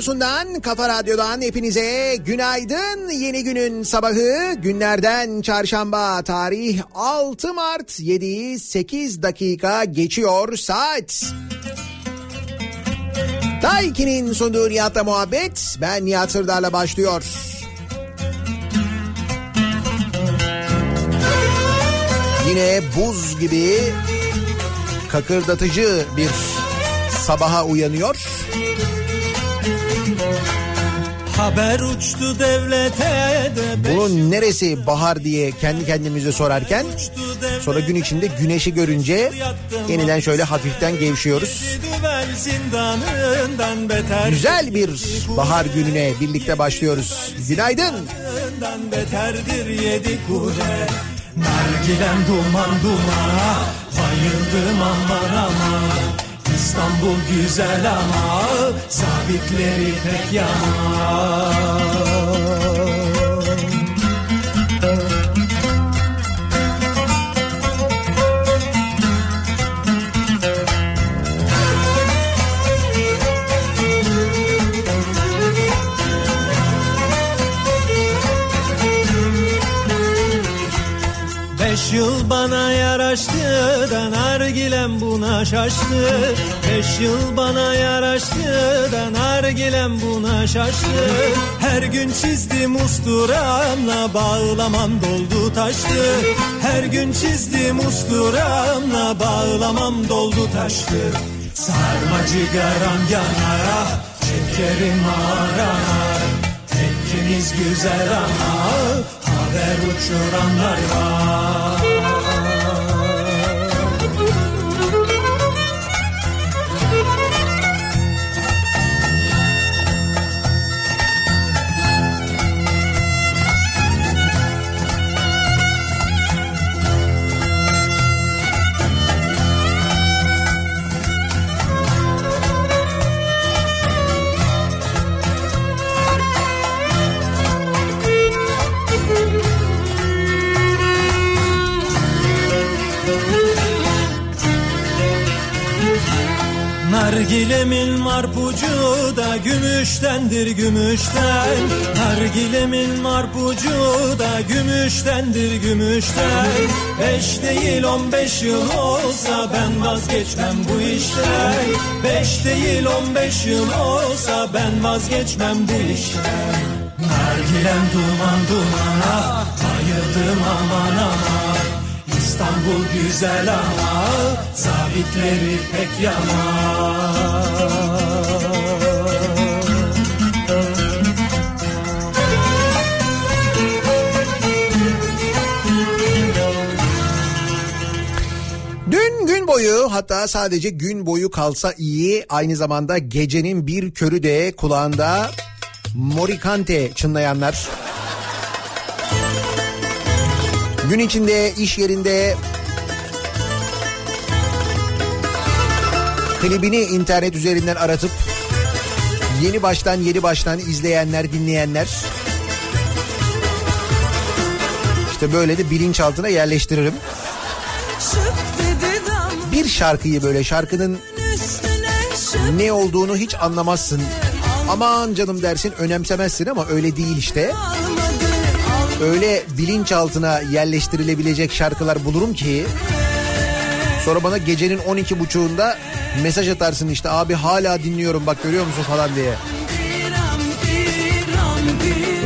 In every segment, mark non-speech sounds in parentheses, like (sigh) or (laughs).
radyosundan, kafa radyodan hepinize günaydın. Yeni günün sabahı günlerden çarşamba tarih 6 Mart 7'yi 8 dakika geçiyor saat. Daiki'nin sunduğu Nihat'la muhabbet ben Nihat Sırdar'la başlıyor. Yine buz gibi kakırdatıcı bir sabaha uyanıyor. Haber uçtu devlete de Bunun neresi bahar diye kendi kendimize sorarken sonra gün içinde güneşi görünce yeniden şöyle hafiften gevşiyoruz. Güzel bir bahar gününe birlikte başlıyoruz. Günaydın. Beterdir yedi kule Nargilem duman dumana Bayıldım aman aman İstanbul güzel ama Sabitleri pek yaman. Beş yıl bana yaraştı da nargilem buna şaştı Beş yıl bana yaraştı da nargilem buna şaştı. Her gün çizdim usturamla bağlamam doldu taştı. Her gün çizdim usturamla bağlamam doldu taştı. Sarma cigaram yanar çekerim arar Tekkiniz güzel ama haber uçuranlar var Nargilemin marpucu da gümüştendir gümüşten. Nargilemin marpucu da gümüştendir gümüşten. Beş değil on beş yıl olsa ben vazgeçmem bu işten. Beş değil on beş yıl olsa ben vazgeçmem bu işten. Nargilem duman duman ah Bayıldım aman aman İstanbul güzel ama Zabitleri pek yaman boyu hatta sadece gün boyu kalsa iyi aynı zamanda gecenin bir körü de kulağında Morikante çınlayanlar. Gün içinde iş yerinde klibini internet üzerinden aratıp yeni baştan yeni baştan izleyenler dinleyenler işte böyle de bilinçaltına yerleştiririm. Bir şarkıyı böyle şarkının ne olduğunu hiç anlamazsın. Aman canım dersin önemsemezsin ama öyle değil işte. Öyle bilinçaltına yerleştirilebilecek şarkılar bulurum ki sonra bana gecenin 12 buçuğunda mesaj atarsın işte abi hala dinliyorum bak görüyor musun falan diye.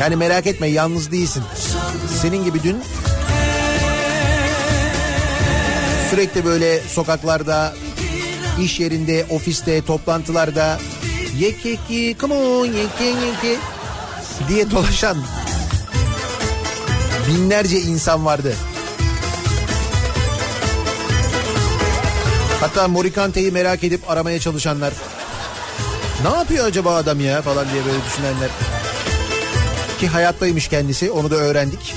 Yani merak etme yalnız değilsin. Senin gibi dün sürekli böyle sokaklarda, iş yerinde, ofiste, toplantılarda yekeki, come on, yeke yeke diye dolaşan binlerce insan vardı. Hatta Morikante'yi merak edip aramaya çalışanlar. Ne yapıyor acaba adam ya falan diye böyle düşünenler. Ki hayattaymış kendisi onu da öğrendik.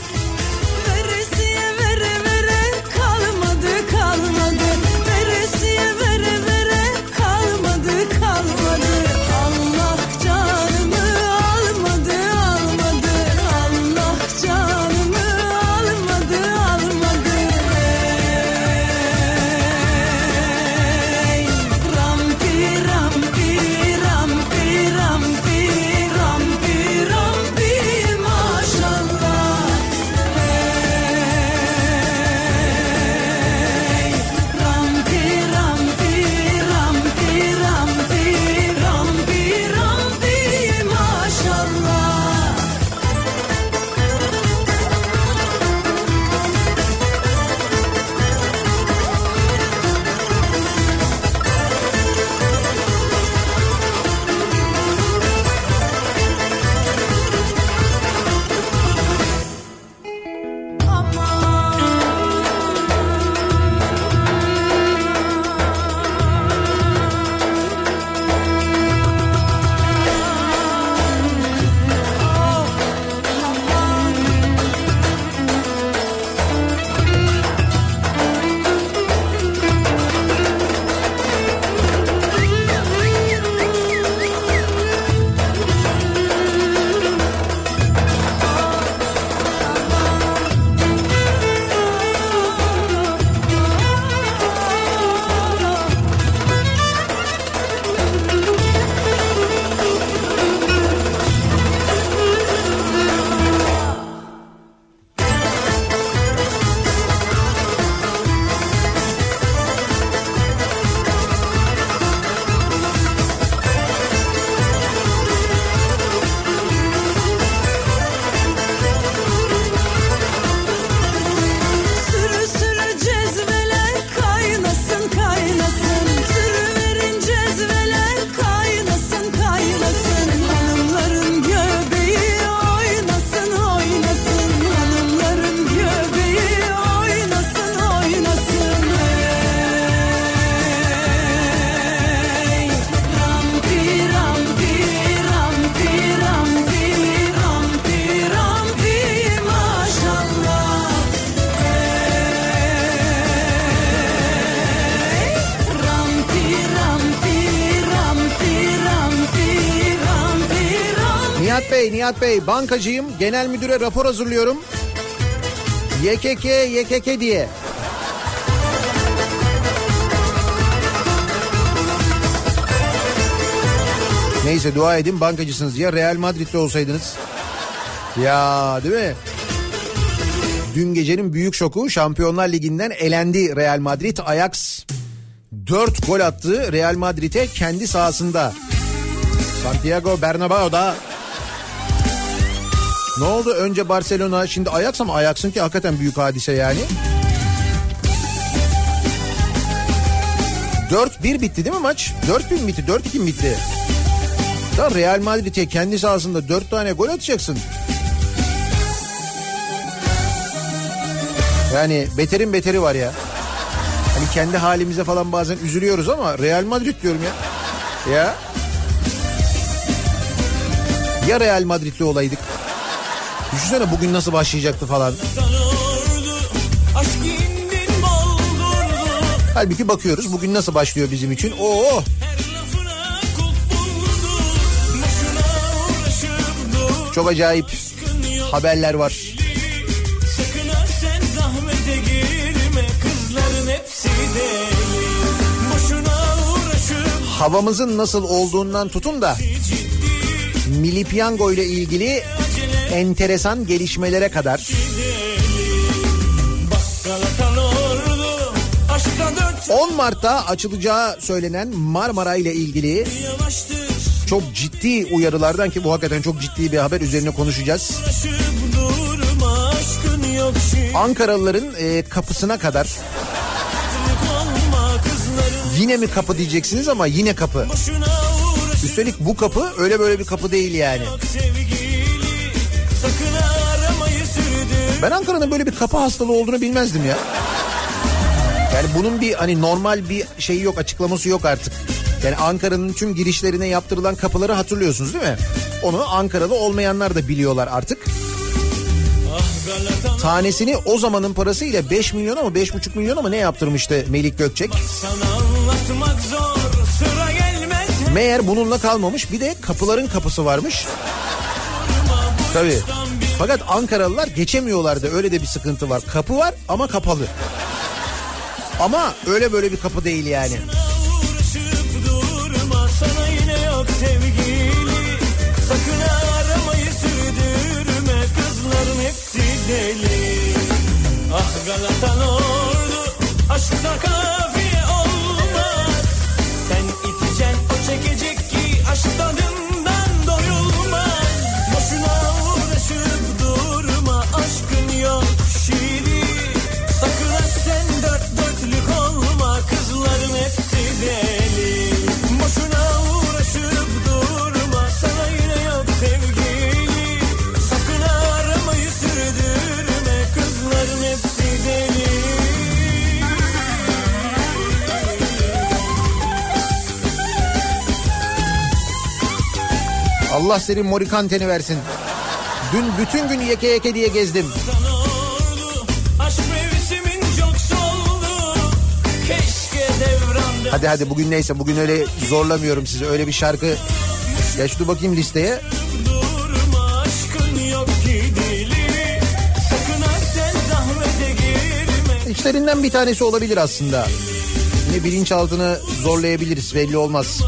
Nihat Bey, bankacıyım. Genel müdüre rapor hazırlıyorum. YKK, YKK diye. Neyse dua edin bankacısınız ya Real Madrid'de olsaydınız. Ya değil mi? Dün gecenin büyük şoku Şampiyonlar Ligi'nden elendi Real Madrid. Ajax 4 gol attı Real Madrid'e kendi sahasında. Santiago Bernabeu'da ne oldu? Önce Barcelona şimdi Ajax ama Ajax'ın ki hakikaten büyük hadise yani. 4-1 bitti değil mi maç? 4-1 mi bitti? 4-2 mi bitti? Da Real Madrid'e kendi sahasında 4 tane gol atacaksın. Yani beterin beteri var ya. Hani kendi halimize falan bazen üzülüyoruz ama Real Madrid diyorum ya. Ya. Ya Real Madrid'li olaydık. Düşünsene bugün nasıl başlayacaktı falan. Halbuki bakıyoruz bugün nasıl başlıyor bizim için. Oo dur. çok acayip haberler var. Havamızın nasıl olduğundan tutun da Milli Piyango ile ilgili enteresan gelişmelere kadar ordu aşkta dört 10 Mart'ta açılacağı söylenen Marmara ile ilgili çok ciddi uyarılardan ki bu hakikaten çok ciddi bir haber üzerine konuşacağız. Ankaralıların e, kapısına kadar yine mi kapı diyeceksiniz ama yine kapı. Üstelik bu kapı öyle böyle bir kapı değil yani. Ben Ankara'nın böyle bir kapı hastalığı olduğunu bilmezdim ya. Yani bunun bir hani normal bir şeyi yok açıklaması yok artık. Yani Ankara'nın tüm girişlerine yaptırılan kapıları hatırlıyorsunuz değil mi? Onu Ankaralı olmayanlar da biliyorlar artık. Tanesini o zamanın parasıyla 5 milyon ama 5,5 milyon ama ne yaptırmıştı Melik Gökçek? zor Meğer bununla kalmamış bir de kapıların kapısı varmış. Tabii. Fakat Ankaralılar geçemiyorlardı öyle de bir sıkıntı var. Kapı var ama kapalı. Ama öyle böyle bir kapı değil yani. Durma Sakın aramayı sürdürme kızların hepsi deli Ah Galatan ordu aşkta kafiye Allah senin morikanteni versin. Dün bütün gün yeke yeke diye gezdim. Hadi hadi bugün neyse bugün öyle zorlamıyorum sizi. Öyle bir şarkı. Ya şunu bakayım listeye. İçlerinden bir tanesi olabilir aslında. Yine bilinçaltını zorlayabiliriz belli olmaz.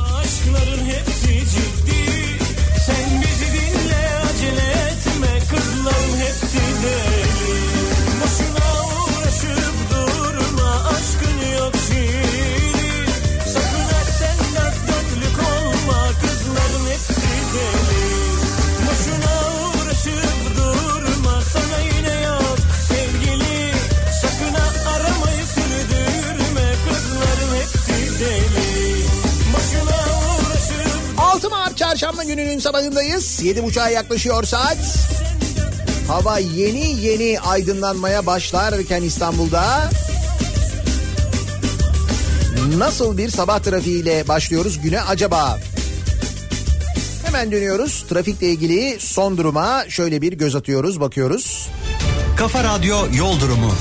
Gününün sabahındayız. 7.30'a yaklaşıyor saat. Hava yeni yeni aydınlanmaya başlarken İstanbul'da nasıl bir sabah trafiğiyle başlıyoruz güne acaba? Hemen dönüyoruz. Trafikle ilgili son duruma şöyle bir göz atıyoruz, bakıyoruz. Kafa Radyo Yol Durumu.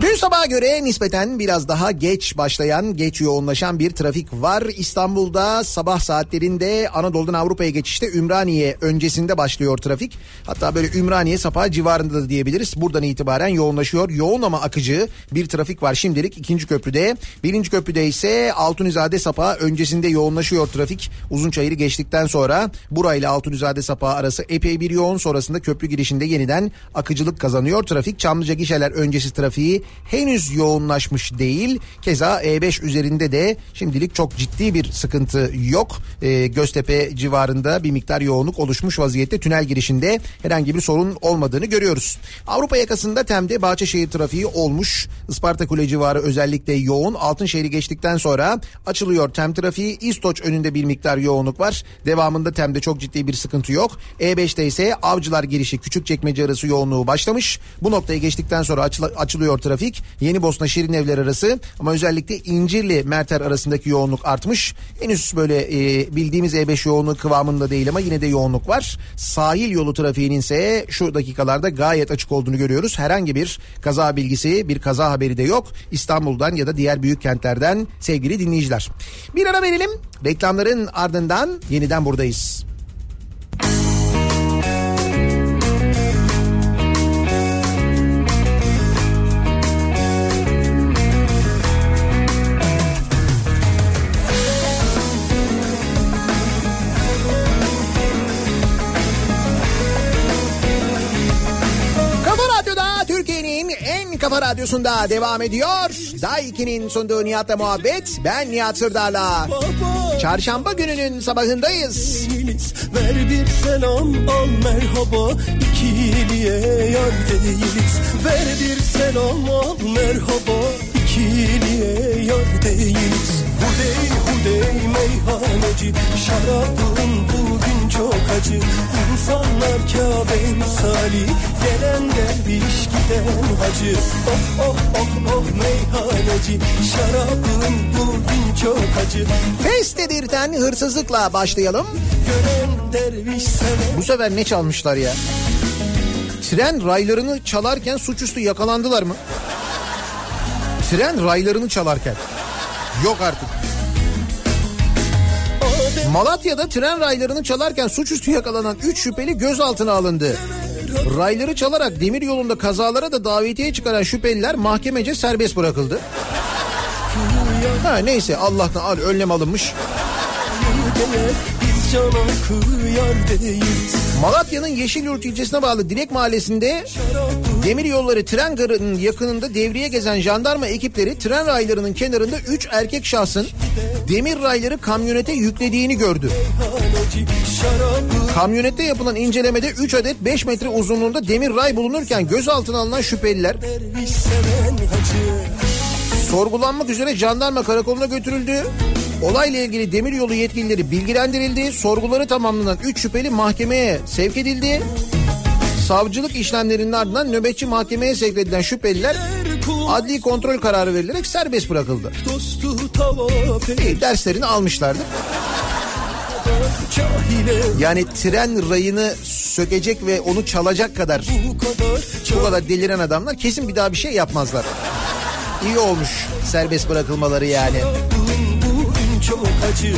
Dün sabaha göre nispeten biraz daha geç başlayan, geç yoğunlaşan bir trafik var. İstanbul'da sabah saatlerinde Anadolu'dan Avrupa'ya geçişte Ümraniye öncesinde başlıyor trafik. Hatta böyle Ümraniye Sapağı civarında da diyebiliriz. Buradan itibaren yoğunlaşıyor. Yoğun ama akıcı bir trafik var şimdilik ikinci köprüde. Birinci köprüde ise Altunizade Sapağı öncesinde yoğunlaşıyor trafik. Uzunçayır'ı geçtikten sonra burayla Altunizade Sapağı arası epey bir yoğun. Sonrasında köprü girişinde yeniden akıcılık kazanıyor trafik. Çamlıca gişeler öncesi trafiği henüz yoğunlaşmış değil. Keza E5 üzerinde de şimdilik çok ciddi bir sıkıntı yok. Ee, Göztepe civarında bir miktar yoğunluk oluşmuş vaziyette. Tünel girişinde herhangi bir sorun olmadığını görüyoruz. Avrupa yakasında Tem'de Bahçeşehir trafiği olmuş. Isparta Kule civarı özellikle yoğun. Altınşehir'i geçtikten sonra açılıyor Tem trafiği. İstoç önünde bir miktar yoğunluk var. Devamında Tem'de çok ciddi bir sıkıntı yok. E5'te ise Avcılar girişi Küçükçekmece arası yoğunluğu başlamış. Bu noktayı geçtikten sonra açıl- açılıyor trafik. Yeni Bosna Şirin Evler arası ama özellikle İncirli Merter arasındaki yoğunluk artmış. Henüz böyle e, bildiğimiz E5 yoğunluğu kıvamında değil ama yine de yoğunluk var. Sahil yolu trafiğinin ise şu dakikalarda gayet açık olduğunu görüyoruz. Herhangi bir kaza bilgisi, bir kaza haberi de yok. İstanbul'dan ya da diğer büyük kentlerden sevgili dinleyiciler. Bir ara verelim. Reklamların ardından yeniden buradayız. Kafa radyosunda devam ediyor. Day 2'nin sunduğu Nihat'la muhabbet. Ben Nihat Sırdar'la. Çarşamba gününün sabahındayız. Ver bir selam al merhaba ikiliye yar değiliz Ver bir selam al merhaba ikiliye yar değiliz Hudey hudey meyhaneci şarabın çok acı İnsanlar Kabe misali gelen derviş giden hacı Oh oh oh oh meyhaneci şarabın bugün çok acı Pes dedirten hırsızlıkla başlayalım. Gören derviş sever Bu sefer ne çalmışlar ya? Tren raylarını çalarken suçüstü yakalandılar mı? Tren raylarını çalarken. Yok artık. Malatya'da tren raylarını çalarken suçüstü yakalanan 3 şüpheli gözaltına alındı. Rayları çalarak demir yolunda kazalara da davetiye çıkaran şüpheliler mahkemece serbest bırakıldı. Ha neyse Allah'tan al önlem alınmış. Biz cana kıyar değiliz Malatya'nın Yeşilyurt ilçesine bağlı Dilek Mahallesi'nde demir yolları tren garının yakınında devriye gezen jandarma ekipleri tren raylarının kenarında 3 erkek şahsın demir rayları kamyonete yüklediğini gördü. Kamyonette yapılan incelemede 3 adet 5 metre uzunluğunda demir ray bulunurken gözaltına alınan şüpheliler sorgulanmak üzere jandarma karakoluna götürüldü. Olayla ilgili demiryolu yetkilileri bilgilendirildi. Sorguları tamamlanan 3 şüpheli mahkemeye sevk edildi. Savcılık işlemlerinin ardından nöbetçi mahkemeye sevk edilen şüpheliler adli kontrol kararı verilerek serbest bırakıldı. İyi, derslerini almışlardı. Yani tren rayını sökecek ve onu çalacak kadar bu kadar bu kadar deliren adamlar kesin bir daha bir şey yapmazlar. İyi olmuş serbest bırakılmaları yani. Bugün bugün çok acı.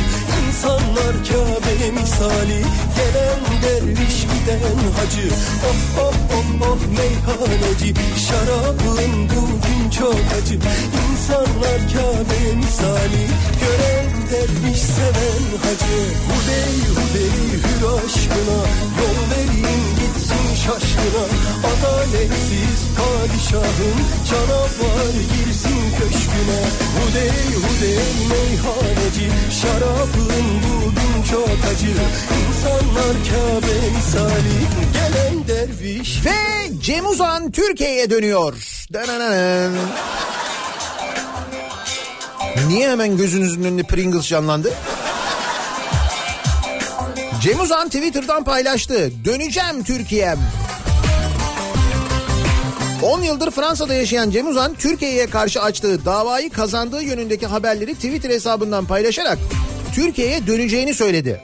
İnsanlar Kabe misali Gelen derviş giden hacı. Oh oh oh oh meyhaneci Şarabın çok acı. İnsanlar Kabe misali. Gören derviş seven hacı. Hudey hudey hür aşkına. Yol verin gitsin şaşkına. Adaletsiz padişahın Canavar girsin köşküne. Hudey hudey meyhaneci. Şarabın bugün çok acı. İnsanlar Kabe misali. Gelen derviş. Ve Cem Uzan Türkiye'ye dönüyor. Dananana. Niye hemen gözünüzün önünde Pringles canlandı? Cem Uzan Twitter'dan paylaştı. Döneceğim Türkiye'm. 10 yıldır Fransa'da yaşayan Cem Uzan Türkiye'ye karşı açtığı davayı kazandığı yönündeki haberleri Twitter hesabından paylaşarak Türkiye'ye döneceğini söyledi.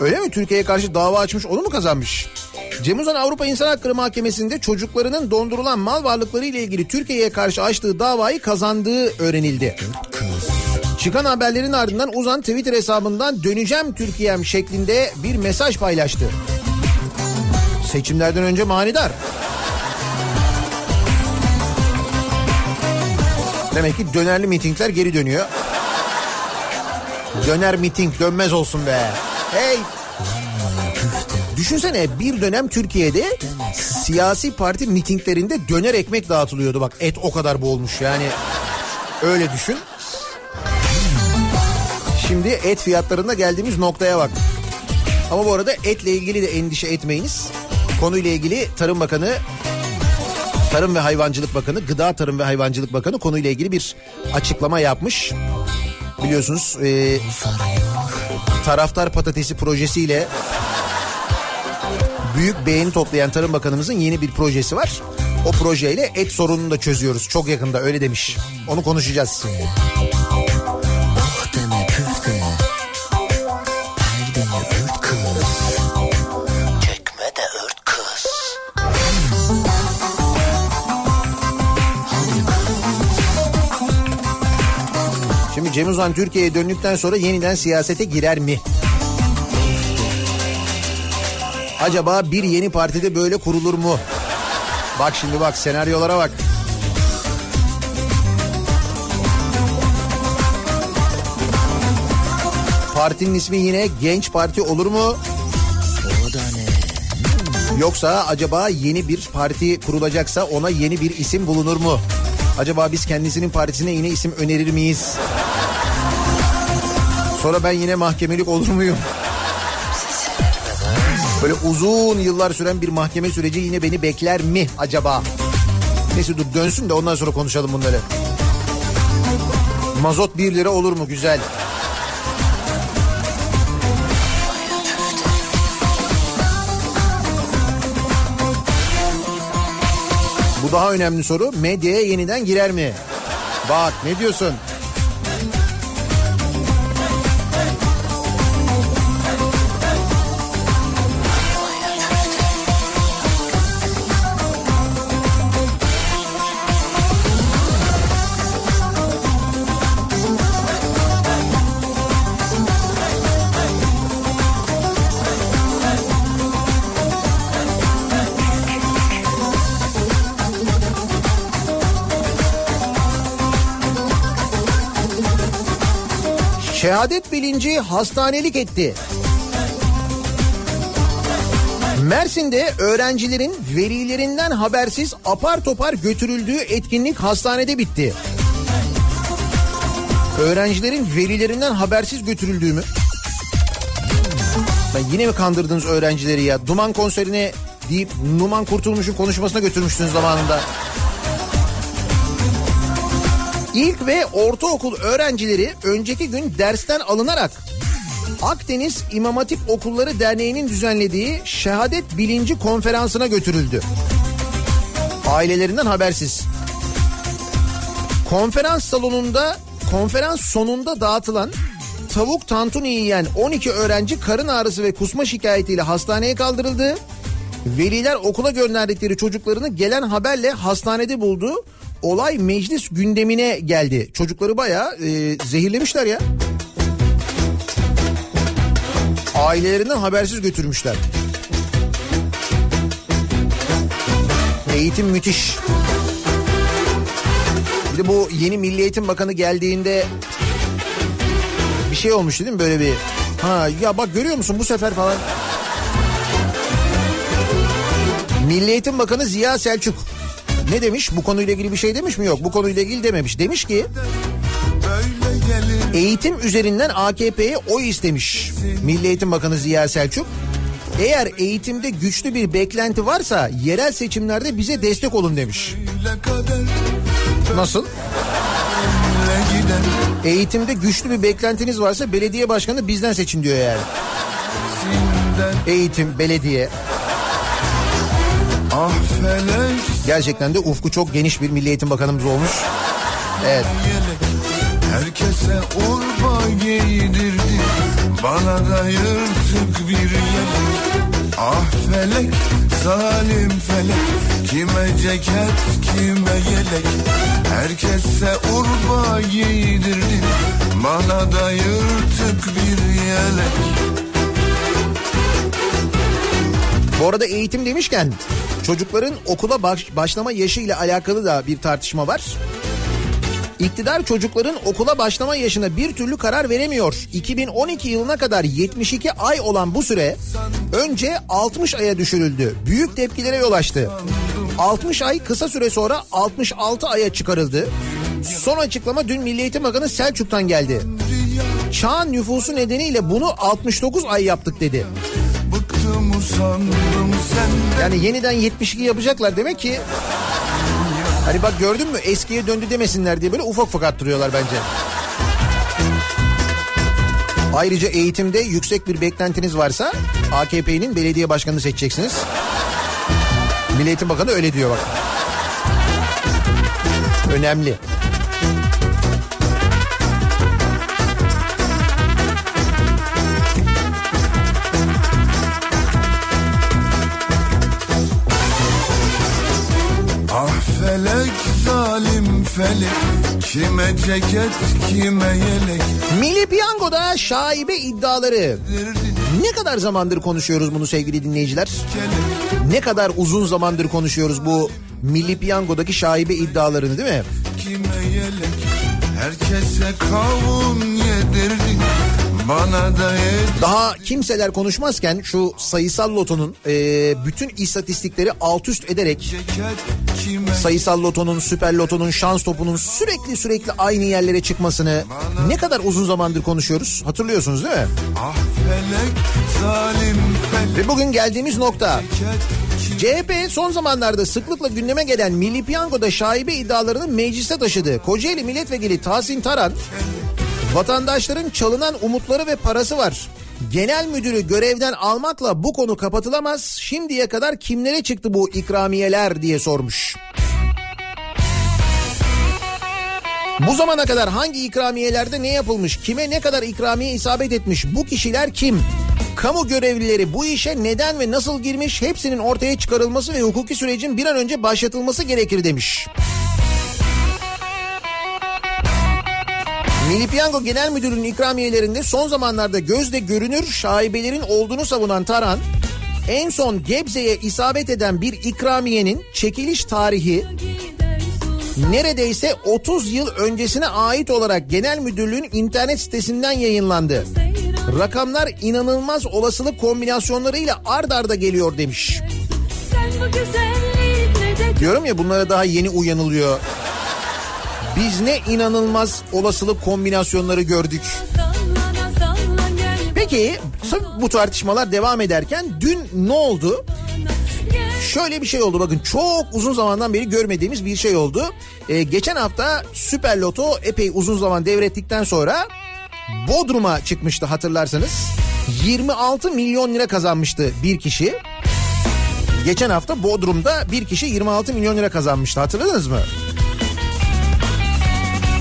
Öyle mi? Türkiye'ye karşı dava açmış onu mu kazanmış? Cem Uzan Avrupa İnsan Hakları Mahkemesi'nde çocuklarının dondurulan mal varlıkları ile ilgili Türkiye'ye karşı açtığı davayı kazandığı öğrenildi. Çıkan haberlerin ardından Uzan Twitter hesabından döneceğim Türkiye'm şeklinde bir mesaj paylaştı. Seçimlerden önce manidar. Demek ki dönerli mitingler geri dönüyor. Döner miting dönmez olsun be. Hey Düşünsene bir dönem Türkiye'de siyasi parti mitinglerinde döner ekmek dağıtılıyordu. Bak et o kadar boğulmuş yani. Öyle düşün. Şimdi et fiyatlarında geldiğimiz noktaya bak. Ama bu arada etle ilgili de endişe etmeyiniz. Konuyla ilgili Tarım Bakanı Tarım ve Hayvancılık Bakanı, Gıda Tarım ve Hayvancılık Bakanı konuyla ilgili bir açıklama yapmış. Biliyorsunuz e, taraftar patatesi projesiyle büyük beğeni toplayan Tarım Bakanımızın yeni bir projesi var. O projeyle et sorununu da çözüyoruz. Çok yakında öyle demiş. Onu konuşacağız. Şimdi Cem Uzan Türkiye'ye döndükten sonra yeniden siyasete girer mi? Acaba bir yeni partide böyle kurulur mu? Bak şimdi bak senaryolara bak. Partinin ismi yine Genç Parti olur mu? Yoksa acaba yeni bir parti kurulacaksa ona yeni bir isim bulunur mu? Acaba biz kendisinin partisine yine isim önerir miyiz? Sonra ben yine mahkemelik olur muyum? Böyle uzun yıllar süren bir mahkeme süreci yine beni bekler mi acaba? Neyse dur dönsün de ondan sonra konuşalım bunları. Mazot 1 lira olur mu? Güzel. Bu daha önemli soru. Medyaya yeniden girer mi? Bak ne diyorsun? Şehadet bilinci hastanelik etti. Mersin'de öğrencilerin velilerinden habersiz apar topar götürüldüğü etkinlik hastanede bitti. Öğrencilerin velilerinden habersiz götürüldüğü mü? Ben yine mi kandırdınız öğrencileri ya? Duman konserine deyip Numan Kurtulmuş'un konuşmasına götürmüştünüz zamanında. İlk ve ortaokul öğrencileri önceki gün dersten alınarak Akdeniz İmam Hatip Okulları Derneği'nin düzenlediği şehadet bilinci konferansına götürüldü. Ailelerinden habersiz. Konferans salonunda konferans sonunda dağıtılan tavuk tantuni yiyen 12 öğrenci karın ağrısı ve kusma şikayetiyle hastaneye kaldırıldı. Veliler okula gönderdikleri çocuklarını gelen haberle hastanede buldu. Olay meclis gündemine geldi. Çocukları bayağı e, zehirlemişler ya. Ailelerinden habersiz götürmüşler. Eğitim müthiş. Bir de bu yeni Milli Eğitim Bakanı geldiğinde bir şey olmuştu değil mi böyle bir ha ya bak görüyor musun bu sefer falan. Milli Eğitim Bakanı Ziya Selçuk ne demiş? Bu konuyla ilgili bir şey demiş mi? Yok bu konuyla ilgili dememiş. Demiş ki eğitim üzerinden AKP'ye oy istemiş Milli Eğitim Bakanı Ziya Selçuk. Eğer eğitimde güçlü bir beklenti varsa yerel seçimlerde bize destek olun demiş. Nasıl? Eğitimde güçlü bir beklentiniz varsa belediye başkanı bizden seçin diyor yani. Eğitim, belediye. Ah felek Gerçekten de ufku çok geniş bir Milli Eğitim Bakanımız olmuş. Evet. Herkese urba giydirdi. Bana da yırtık bir yelek Ah felek zalim felek. Kime ceket kime yelek. Herkese urba giydirdin Bana da yırtık bir yelek Bu arada eğitim demişken çocukların okula baş- başlama yaşı ile alakalı da bir tartışma var. İktidar çocukların okula başlama yaşına bir türlü karar veremiyor. 2012 yılına kadar 72 ay olan bu süre önce 60 aya düşürüldü. Büyük tepkilere yol açtı. 60 ay kısa süre sonra 66 aya çıkarıldı. Son açıklama dün Milli Eğitim Bakanı Selçuk'tan geldi. Çağın nüfusu nedeniyle bunu 69 ay yaptık dedi. Yani yeniden 72 yapacaklar demek ki Hani bak gördün mü eskiye döndü demesinler diye böyle ufak ufak attırıyorlar bence. Ayrıca eğitimde yüksek bir beklentiniz varsa AKP'nin belediye başkanını seçeceksiniz. Milli Eğitim Bakanı öyle diyor bak. Önemli. Felek zalim felek Kime ceket kime yelek Milli Piyango'da şaibe iddiaları. Ne kadar zamandır konuşuyoruz bunu sevgili dinleyiciler? Ne kadar uzun zamandır konuşuyoruz bu Milli Piyango'daki şaibe iddialarını değil mi? kime yelek Herkese kavun yedirdin Daha kimseler konuşmazken şu sayısal lotonun e, bütün istatistikleri alt üst ederek sayısal lotonun, süper lotonun, şans topunun sürekli sürekli aynı yerlere çıkmasını ne kadar uzun zamandır konuşuyoruz hatırlıyorsunuz değil mi? Ah felek Ve bugün geldiğimiz nokta CHP son zamanlarda sıklıkla gündeme gelen Milli Piyango'da şaibe iddialarını meclise taşıdı. Kocaeli Milletvekili Tahsin Taran vatandaşların çalınan umutları ve parası var. Genel müdürü görevden almakla bu konu kapatılamaz. Şimdiye kadar kimlere çıktı bu ikramiyeler diye sormuş. Bu zamana kadar hangi ikramiyelerde ne yapılmış, kime ne kadar ikramiye isabet etmiş, bu kişiler kim? Kamu görevlileri bu işe neden ve nasıl girmiş hepsinin ortaya çıkarılması ve hukuki sürecin bir an önce başlatılması gerekir demiş. Milli Piyango Genel Müdürlüğü'nün ikramiyelerinde son zamanlarda gözle görünür şaibelerin olduğunu savunan Taran, en son Gebze'ye isabet eden bir ikramiyenin çekiliş tarihi neredeyse 30 yıl öncesine ait olarak genel müdürlüğün internet sitesinden yayınlandı. Rakamlar inanılmaz olasılık kombinasyonlarıyla ard arda geliyor demiş. Diyorum ya bunlara daha yeni uyanılıyor. Biz ne inanılmaz olasılık kombinasyonları gördük. Peki bu tartışmalar devam ederken dün ne oldu? Şöyle bir şey oldu bakın çok uzun zamandan beri görmediğimiz bir şey oldu. Ee, geçen hafta Süper Loto epey uzun zaman devrettikten sonra Bodrum'a çıkmıştı hatırlarsanız. 26 milyon lira kazanmıştı bir kişi. Geçen hafta Bodrum'da bir kişi 26 milyon lira kazanmıştı hatırladınız mı?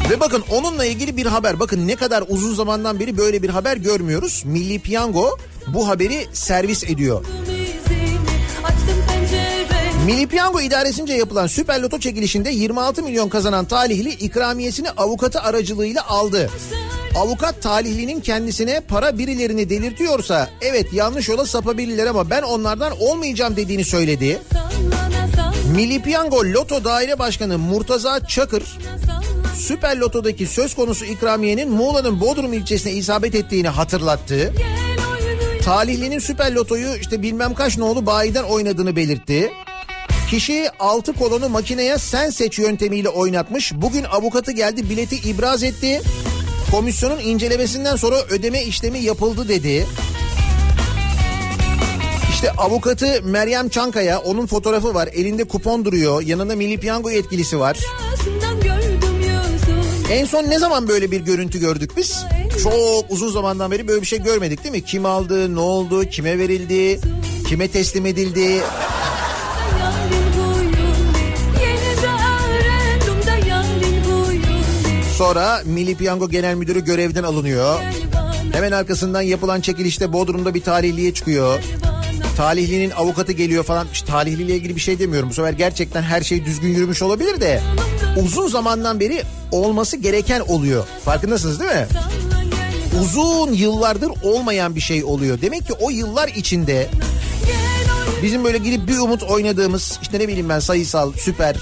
Ve bakın onunla ilgili bir haber. Bakın ne kadar uzun zamandan beri böyle bir haber görmüyoruz. Milli Piyango bu haberi servis ediyor. Milli Piyango idaresince yapılan Süper Loto çekilişinde 26 milyon kazanan talihli ikramiyesini avukatı aracılığıyla aldı. Avukat talihlinin kendisine para birilerini delirtiyorsa evet yanlış yola sapabilirler ama ben onlardan olmayacağım dediğini söyledi. Milli Piyango Loto Daire Başkanı Murtaza Çakır Süper Loto'daki söz konusu ikramiyenin Muğla'nın Bodrum ilçesine isabet ettiğini hatırlattı. Talihlinin Süper Loto'yu işte bilmem kaç nolu bayiden oynadığını belirtti. Kişi 6 kolonu makineye sen seç yöntemiyle oynatmış. Bugün avukatı geldi bileti ibraz etti. Komisyonun incelemesinden sonra ödeme işlemi yapıldı dedi. İşte avukatı Meryem Çankaya onun fotoğrafı var. Elinde kupon duruyor. Yanında Milli Piyango yetkilisi var. En son ne zaman böyle bir görüntü gördük biz? Çok uzun zamandan beri böyle bir şey görmedik değil mi? Kim aldı, ne oldu, kime verildi, kime teslim edildi? Sonra Milli Piyango Genel Müdürü görevden alınıyor. Hemen arkasından yapılan çekilişte Bodrum'da bir talihliye çıkıyor. Talihlinin avukatı geliyor falan. İşte talihliyle ilgili bir şey demiyorum. Bu sefer gerçekten her şey düzgün yürümüş olabilir de uzun zamandan beri olması gereken oluyor. Farkındasınız değil mi? Uzun yıllardır olmayan bir şey oluyor. Demek ki o yıllar içinde bizim böyle gidip bir umut oynadığımız işte ne bileyim ben sayısal, süper,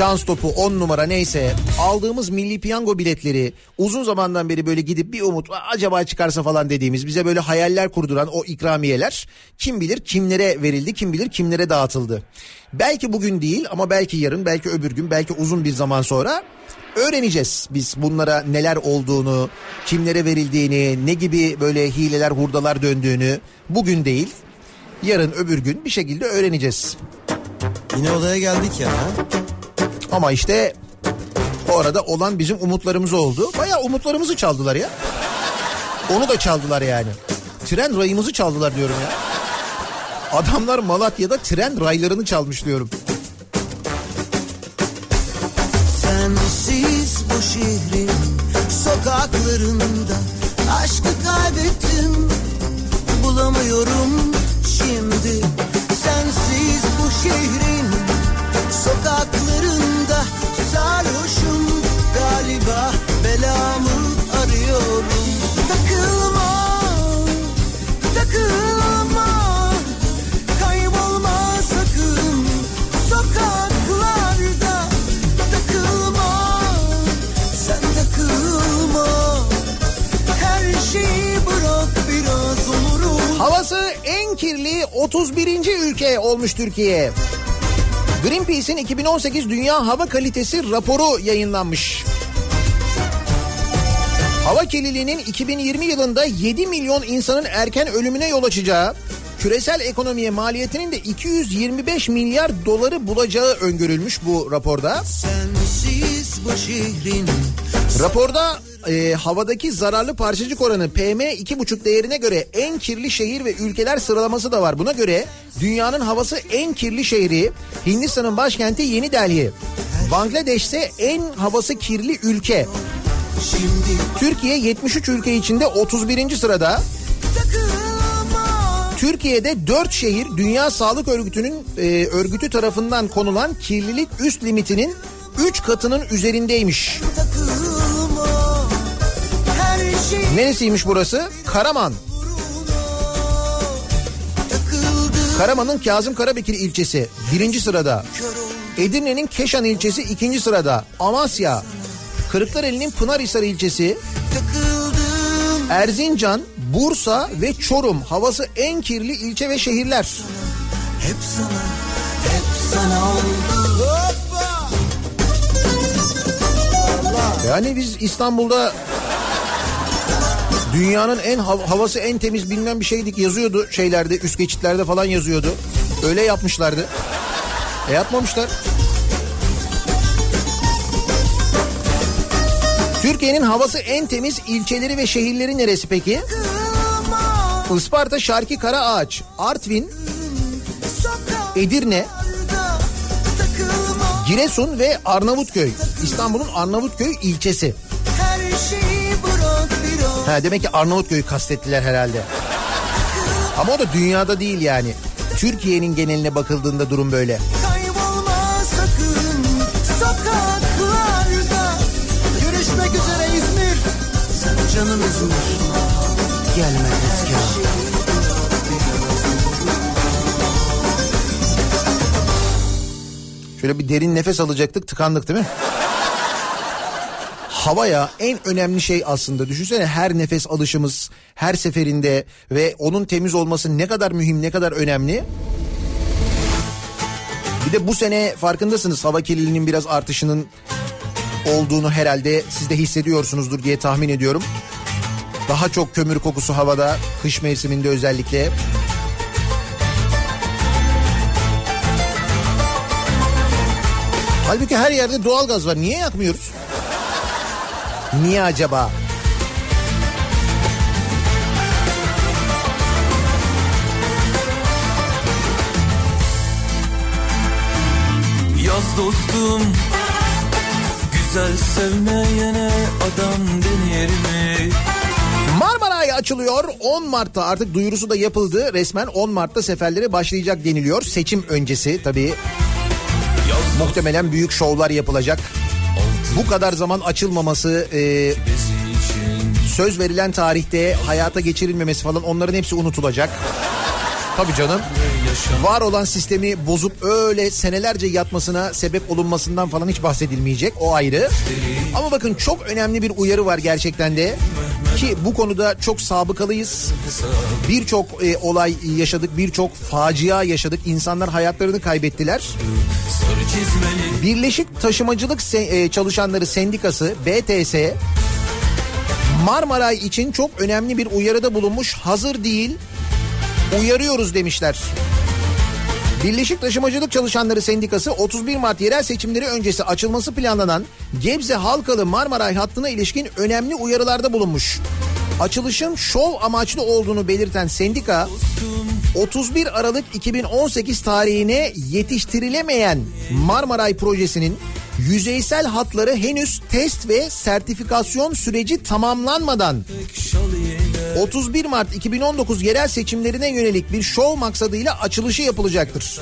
şans topu 10 numara neyse aldığımız milli piyango biletleri uzun zamandan beri böyle gidip bir umut acaba çıkarsa falan dediğimiz bize böyle hayaller kurduran o ikramiyeler kim bilir kimlere verildi kim bilir kimlere dağıtıldı. Belki bugün değil ama belki yarın belki öbür gün belki uzun bir zaman sonra öğreneceğiz biz bunlara neler olduğunu kimlere verildiğini ne gibi böyle hileler hurdalar döndüğünü bugün değil yarın öbür gün bir şekilde öğreneceğiz. Yine odaya geldik ya. Ama işte o arada olan bizim umutlarımız oldu. Bayağı umutlarımızı çaldılar ya. Onu da çaldılar yani. Tren rayımızı çaldılar diyorum ya. Adamlar Malatya'da tren raylarını çalmış diyorum. Sensiz bu şehrin sokaklarında aşkı kaybettim bulamıyorum şimdi sensiz bu şehrin sokaklarında sarhoşum. Galiba belamı arıyorum. Takılma takılma. Kaybolma sakın. Sokaklarda takılma. Sen takılma. Her şeyi bırak biraz olurum Havası en kirli 31. ülke olmuş Türkiye. Greenpeace'in 2018 Dünya Hava Kalitesi raporu yayınlanmış. Hava kirliliğinin 2020 yılında 7 milyon insanın erken ölümüne yol açacağı, küresel ekonomiye maliyetinin de 225 milyar doları bulacağı öngörülmüş bu raporda. bu şehrin Raporda e, havadaki zararlı parçacık oranı PM2,5 değerine göre en kirli şehir ve ülkeler sıralaması da var. Buna göre dünyanın havası en kirli şehri Hindistan'ın başkenti Yeni Delhi. Bangladeş ise en havası kirli ülke. Türkiye 73 ülke içinde 31. sırada. takılma Türkiye'de 4 şehir Dünya Sağlık Örgütü'nün e, örgütü tarafından konulan kirlilik üst limitinin 3 katının üzerindeymiş. Neresiymiş burası? Karaman. Karaman'ın Kazım Karabekir ilçesi birinci sırada. Edirne'nin Keşan ilçesi ikinci sırada. Amasya. Kırklareli'nin Pınarhisar ilçesi. Erzincan, Bursa ve Çorum havası en kirli ilçe ve şehirler. hep sana hep sana oldu hoppa Yani biz İstanbul'da dünyanın en hav- havası en temiz bilmem bir şeydik yazıyordu şeylerde üst geçitlerde falan yazıyordu. Öyle yapmışlardı. E yapmamışlar. Türkiye'nin havası en temiz ilçeleri ve şehirleri neresi peki? takılma Isparta, Şarkı, Karaağaç, Artvin, sokaklarda Edirne, Giresun ve Arnavutköy. İstanbul'un Arnavutköy ilçesi. biraz Ha demek ki Arnavutköy'ü kastettiler herhalde. Ama o da dünyada değil yani. Türkiye'nin geneline bakıldığında durum böyle. Görüşmek üzere İzmir Canım İzmir Gelme tezgah Şöyle bir derin nefes alacaktık tıkandık değil mi? Havaya en önemli şey aslında düşünsene her nefes alışımız her seferinde ve onun temiz olması ne kadar mühim ne kadar önemli. Bir de bu sene farkındasınız hava kirliliğinin biraz artışının olduğunu herhalde siz de hissediyorsunuzdur diye tahmin ediyorum. Daha çok kömür kokusu havada kış mevsiminde özellikle. Halbuki her yerde doğalgaz var. Niye yakmıyoruz? Niye acaba? Yaz dostum Güzel sevmeyene adam denir mi? Marmaray açıyor. açılıyor. 10 Mart'ta artık duyurusu da yapıldı. Resmen 10 Mart'ta seferleri başlayacak deniliyor. Seçim öncesi tabii. Muhtemelen büyük şovlar yapılacak. Bu kadar zaman açılmaması, e, söz verilen tarihte hayata geçirilmemesi falan onların hepsi unutulacak. Tabii canım. Var olan sistemi bozup öyle senelerce yatmasına sebep olunmasından falan hiç bahsedilmeyecek. O ayrı. Ama bakın çok önemli bir uyarı var gerçekten de. Ki bu konuda çok sabıkalıyız. Birçok e, olay yaşadık, birçok facia yaşadık. İnsanlar hayatlarını kaybettiler. Birleşik Taşımacılık Se- e, Çalışanları Sendikası BTS Marmaray için çok önemli bir uyarıda bulunmuş. Hazır değil, uyarıyoruz demişler. Birleşik Taşımacılık Çalışanları Sendikası 31 Mart yerel seçimleri öncesi açılması planlanan Gebze Halkalı Marmaray hattına ilişkin önemli uyarılarda bulunmuş. Açılışın şov amaçlı olduğunu belirten sendika 31 Aralık 2018 tarihine yetiştirilemeyen Marmaray projesinin yüzeysel hatları henüz test ve sertifikasyon süreci tamamlanmadan 31 Mart 2019 yerel seçimlerine yönelik bir şov maksadıyla açılışı yapılacaktır.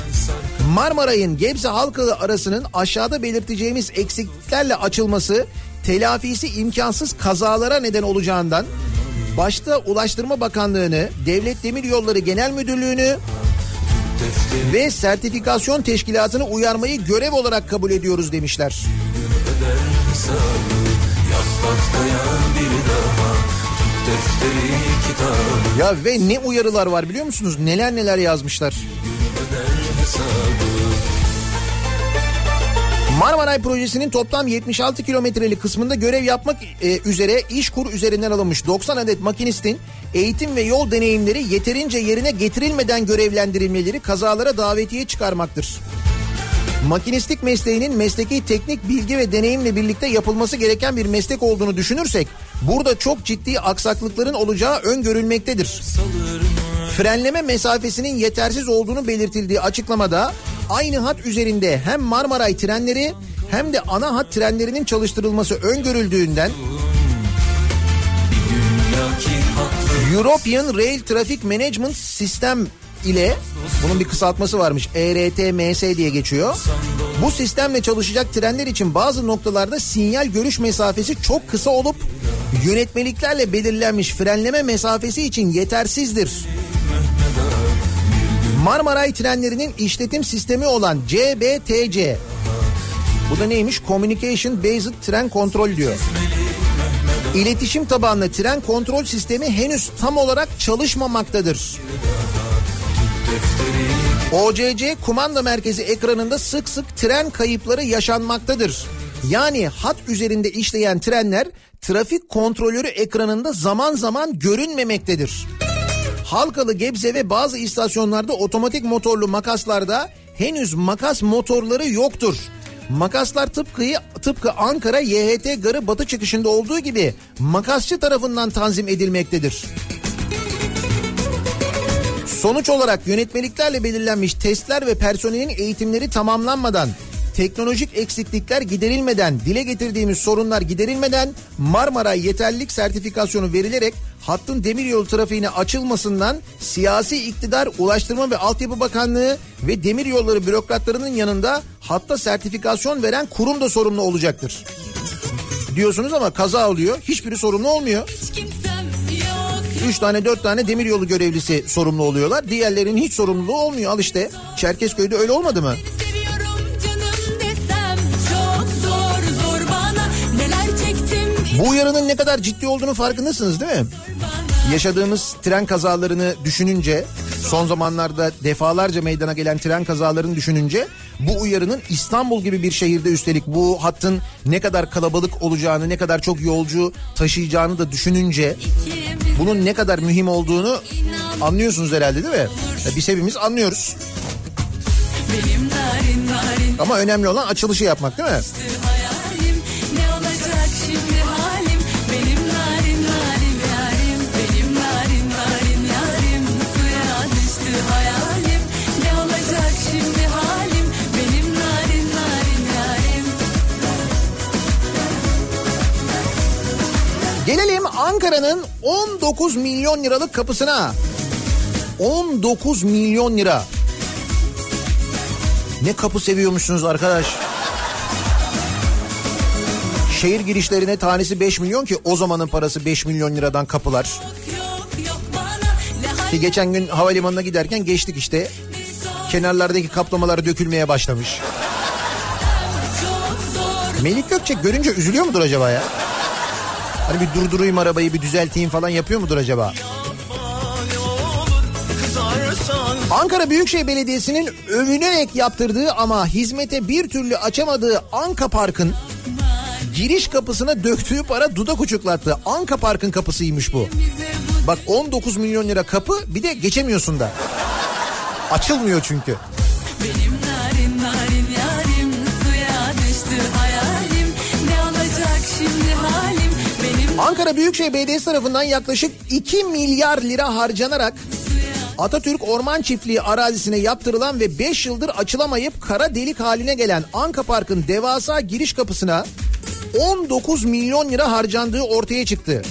Marmaray'ın Gebze Halkalı arasının aşağıda belirteceğimiz eksikliklerle açılması telafisi imkansız kazalara neden olacağından başta Ulaştırma Bakanlığı'nı, Devlet Demir Yolları Genel Müdürlüğü'nü ve sertifikasyon teşkilatını uyarmayı görev olarak kabul ediyoruz demişler. Ya ve ne uyarılar var biliyor musunuz? Neler neler yazmışlar. Marmaray projesinin toplam 76 kilometrelik kısmında görev yapmak e, üzere İşkur üzerinden alınmış 90 adet makinistin eğitim ve yol deneyimleri yeterince yerine getirilmeden görevlendirilmeleri kazalara davetiye çıkarmaktır. Makinistlik mesleğinin mesleki teknik bilgi ve deneyimle birlikte yapılması gereken bir meslek olduğunu düşünürsek burada çok ciddi aksaklıkların olacağı öngörülmektedir. Frenleme mesafesinin yetersiz olduğunu belirtildiği açıklamada aynı hat üzerinde hem Marmaray trenleri hem de ana hat trenlerinin çalıştırılması öngörüldüğünden European Rail Traffic Management System ile bunun bir kısaltması varmış ERTMS diye geçiyor. Bu sistemle çalışacak trenler için bazı noktalarda sinyal görüş mesafesi çok kısa olup yönetmeliklerle belirlenmiş frenleme mesafesi için yetersizdir. Marmaray trenlerinin işletim sistemi olan CBTC bu da neymiş? Communication Based Tren Control diyor. İletişim tabanlı tren kontrol sistemi henüz tam olarak çalışmamaktadır. OCC kumanda merkezi ekranında sık sık tren kayıpları yaşanmaktadır. Yani hat üzerinde işleyen trenler trafik kontrolörü ekranında zaman zaman görünmemektedir. Halkalı Gebze ve bazı istasyonlarda otomatik motorlu makaslarda henüz makas motorları yoktur. Makaslar tıpkı, tıpkı Ankara YHT garı batı çıkışında olduğu gibi makasçı tarafından tanzim edilmektedir. Sonuç olarak yönetmeliklerle belirlenmiş testler ve personelin eğitimleri tamamlanmadan, teknolojik eksiklikler giderilmeden, dile getirdiğimiz sorunlar giderilmeden Marmaray yeterlilik sertifikasyonu verilerek hattın demiryolu trafiğine açılmasından siyasi iktidar, Ulaştırma ve Altyapı Bakanlığı ve demiryolları bürokratlarının yanında hatta sertifikasyon veren kurum da sorumlu olacaktır. Diyorsunuz ama kaza oluyor. Hiçbiri sorumlu olmuyor. Üç tane dört tane demiryolu görevlisi sorumlu oluyorlar. Diğerlerinin hiç sorumluluğu olmuyor. Al işte Çerkezköy'de öyle olmadı mı? Seviyorum Bu uyarının ne kadar ciddi olduğunu farkındasınız değil mi? Yaşadığımız tren kazalarını düşününce son zamanlarda defalarca meydana gelen tren kazalarını düşününce bu uyarının İstanbul gibi bir şehirde üstelik bu hattın ne kadar kalabalık olacağını ne kadar çok yolcu taşıyacağını da düşününce bunun ne kadar mühim olduğunu anlıyorsunuz herhalde değil mi? Ya Biz hepimiz anlıyoruz. Ama önemli olan açılışı yapmak değil mi? Ankara'nın 19 milyon liralık kapısına. 19 milyon lira. Ne kapı seviyormuşsunuz arkadaş. Şehir girişlerine tanesi 5 milyon ki o zamanın parası 5 milyon liradan kapılar. Ki geçen gün havalimanına giderken geçtik işte. Kenarlardaki kaplamalar dökülmeye başlamış. Melik Gökçek görünce üzülüyor mudur acaba ya? Hani bir durdurayım arabayı bir düzelteyim falan yapıyor mudur acaba? Ankara Büyükşehir Belediyesi'nin övünerek yaptırdığı ama hizmete bir türlü açamadığı Anka Park'ın giriş kapısına döktüğü para dudak uçuklattı. Anka Park'ın kapısıymış bu. Bak 19 milyon lira kapı bir de geçemiyorsun da. Açılmıyor çünkü. Ankara Büyükşehir Belediyesi tarafından yaklaşık 2 milyar lira harcanarak Atatürk Orman Çiftliği arazisine yaptırılan ve 5 yıldır açılamayıp kara delik haline gelen Anka Park'ın devasa giriş kapısına 19 milyon lira harcandığı ortaya çıktı.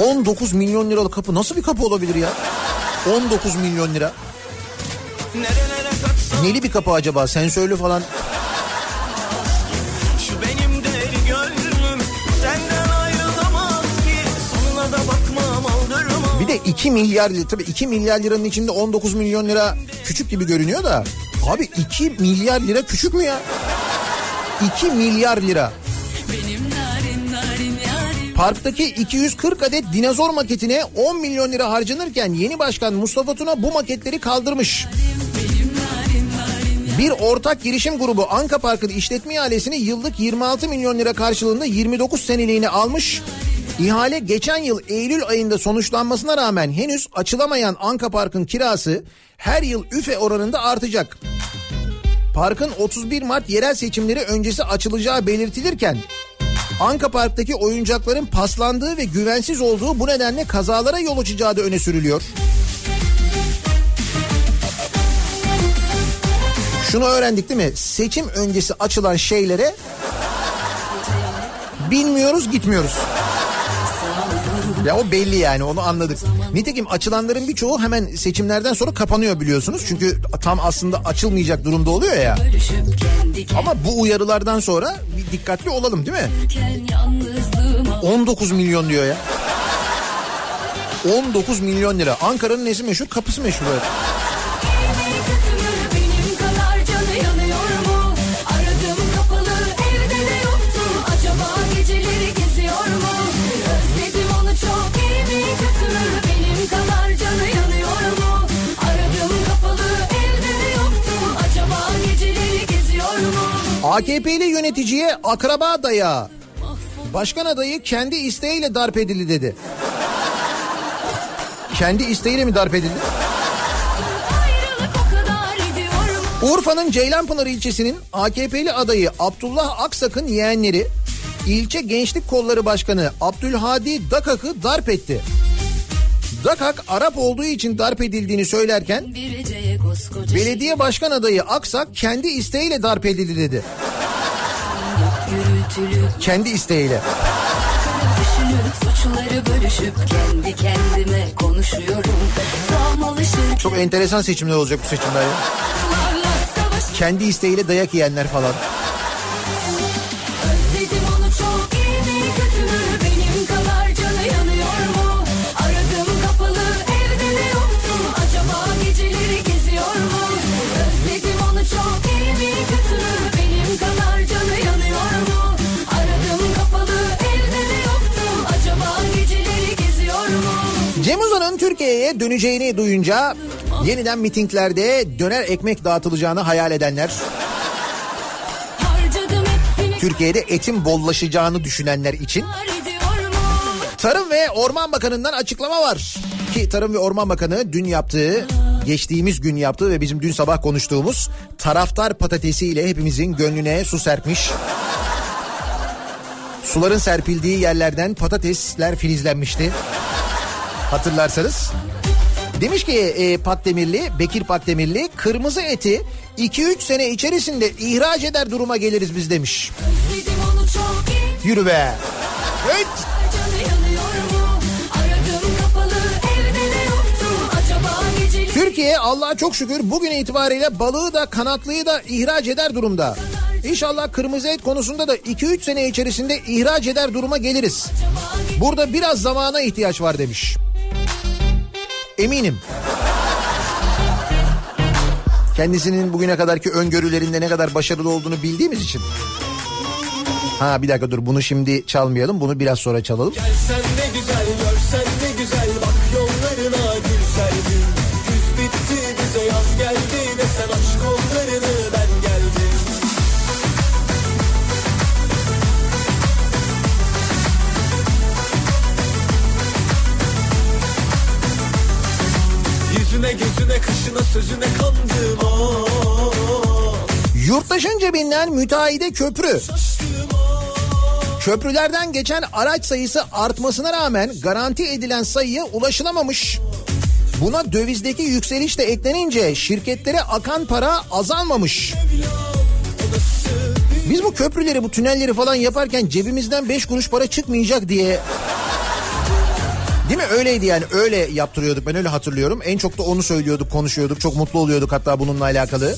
...19 milyon liralık kapı nasıl bir kapı olabilir ya? 19 milyon lira. Neli bir kapı acaba? Sensörlü falan. şu benim deli gönlüm Senden ayrılamaz ki Sonuna da bakmam aldırmam Bir de 2 milyar lira tabii 2 milyar liranın içinde 19 milyon lira küçük gibi görünüyor da abi 2 milyar lira küçük mü ya? 2 milyar lira. benim Parktaki 240 adet dinozor maketine 10 milyon lira harcanırken yeni başkan Mustafa Tuna bu maketleri kaldırmış. Bir ortak girişim grubu Anka Park'ın işletme ihalesini yıllık 26 milyon lira karşılığında 29 seneliğine almış. İhale geçen yıl Eylül ayında sonuçlanmasına rağmen henüz açılamayan Anka Park'ın kirası her yıl üfe oranında artacak. Parkın 31 Mart yerel seçimleri öncesi açılacağı belirtilirken Anka Park'taki oyuncakların paslandığı ve güvensiz olduğu bu nedenle kazalara yol açacağı da öne sürülüyor. Şunu öğrendik değil mi? Seçim öncesi açılan şeylere bilmiyoruz gitmiyoruz. Ya o belli yani onu anladık. Nitekim açılanların birçoğu hemen seçimlerden sonra kapanıyor biliyorsunuz. Çünkü tam aslında açılmayacak durumda oluyor ya. Ama bu uyarılardan sonra bir dikkatli olalım değil mi? kendken yalnızlığıma 19 milyon diyor ya. 19 milyon lira. Ankara'nın nesi meşhur? Kapısı meşhur. Evet. AKP'li yöneticiye akraba dayağı. Başkan adayı kendi isteğiyle darp edildi dedi. Kendi isteğiyle mi darp edildi? Urfa'nın Ceylanpınar ilçesinin AKP'li adayı Abdullah Aksak'ın yeğenleri ilçe Gençlik Kolları Başkanı Abdülhadi Dakak'ı darp etti. Dakak Arap olduğu için darp edildiğini söylerken belediye başkan adayı Aksak kendi isteğiyle darp edildi dedi. Kendi isteğiyle. Çok enteresan seçimler olacak bu seçimler ya. Kendi isteğiyle dayak yiyenler falan. Türkiye'ye döneceğini duyunca yeniden mitinglerde döner ekmek dağıtılacağını hayal edenler, Türkiye'de etin bollaşacağını düşünenler için? Tarım ve Orman Bakanı'ndan açıklama var. Ki Tarım ve Orman Bakanı dün yaptığı, geçtiğimiz gün yaptığı ve bizim dün sabah konuştuğumuz taraftar patatesiyle hepimizin gönlüne su serpmiş. Suların serpildiği yerlerden patatesler filizlenmişti. Hatırlarsanız. Demiş ki e, Pakdemirli, Bekir Pakdemirli kırmızı eti 2-3 sene içerisinde ihraç eder duruma geliriz biz demiş. Yürü be. Evet. Türkiye Allah'a çok şükür bugün itibariyle balığı da kanatlıyı da ihraç eder durumda. İnşallah kırmızı et konusunda da 2-3 sene içerisinde ihraç eder duruma geliriz. Burada biraz zamana ihtiyaç var demiş. Eminim. Kendisinin bugüne kadarki öngörülerinde ne kadar başarılı olduğunu bildiğimiz için. Ha bir dakika dur bunu şimdi çalmayalım bunu biraz sonra çalalım. Sen ne güzel görsen ne güzel bak Yüzüne gözüne kaşına sözüne kandım oh. Yurttaşın cebinden müteahhide köprü. Köprülerden geçen araç sayısı artmasına rağmen garanti edilen sayıya ulaşılamamış. Buna dövizdeki yükseliş de eklenince şirketlere akan para azalmamış. Biz bu köprüleri, bu tünelleri falan yaparken cebimizden 5 kuruş para çıkmayacak diye Değil mi? Öyleydi yani. Öyle yaptırıyorduk. Ben öyle hatırlıyorum. En çok da onu söylüyorduk, konuşuyorduk. Çok mutlu oluyorduk hatta bununla alakalı.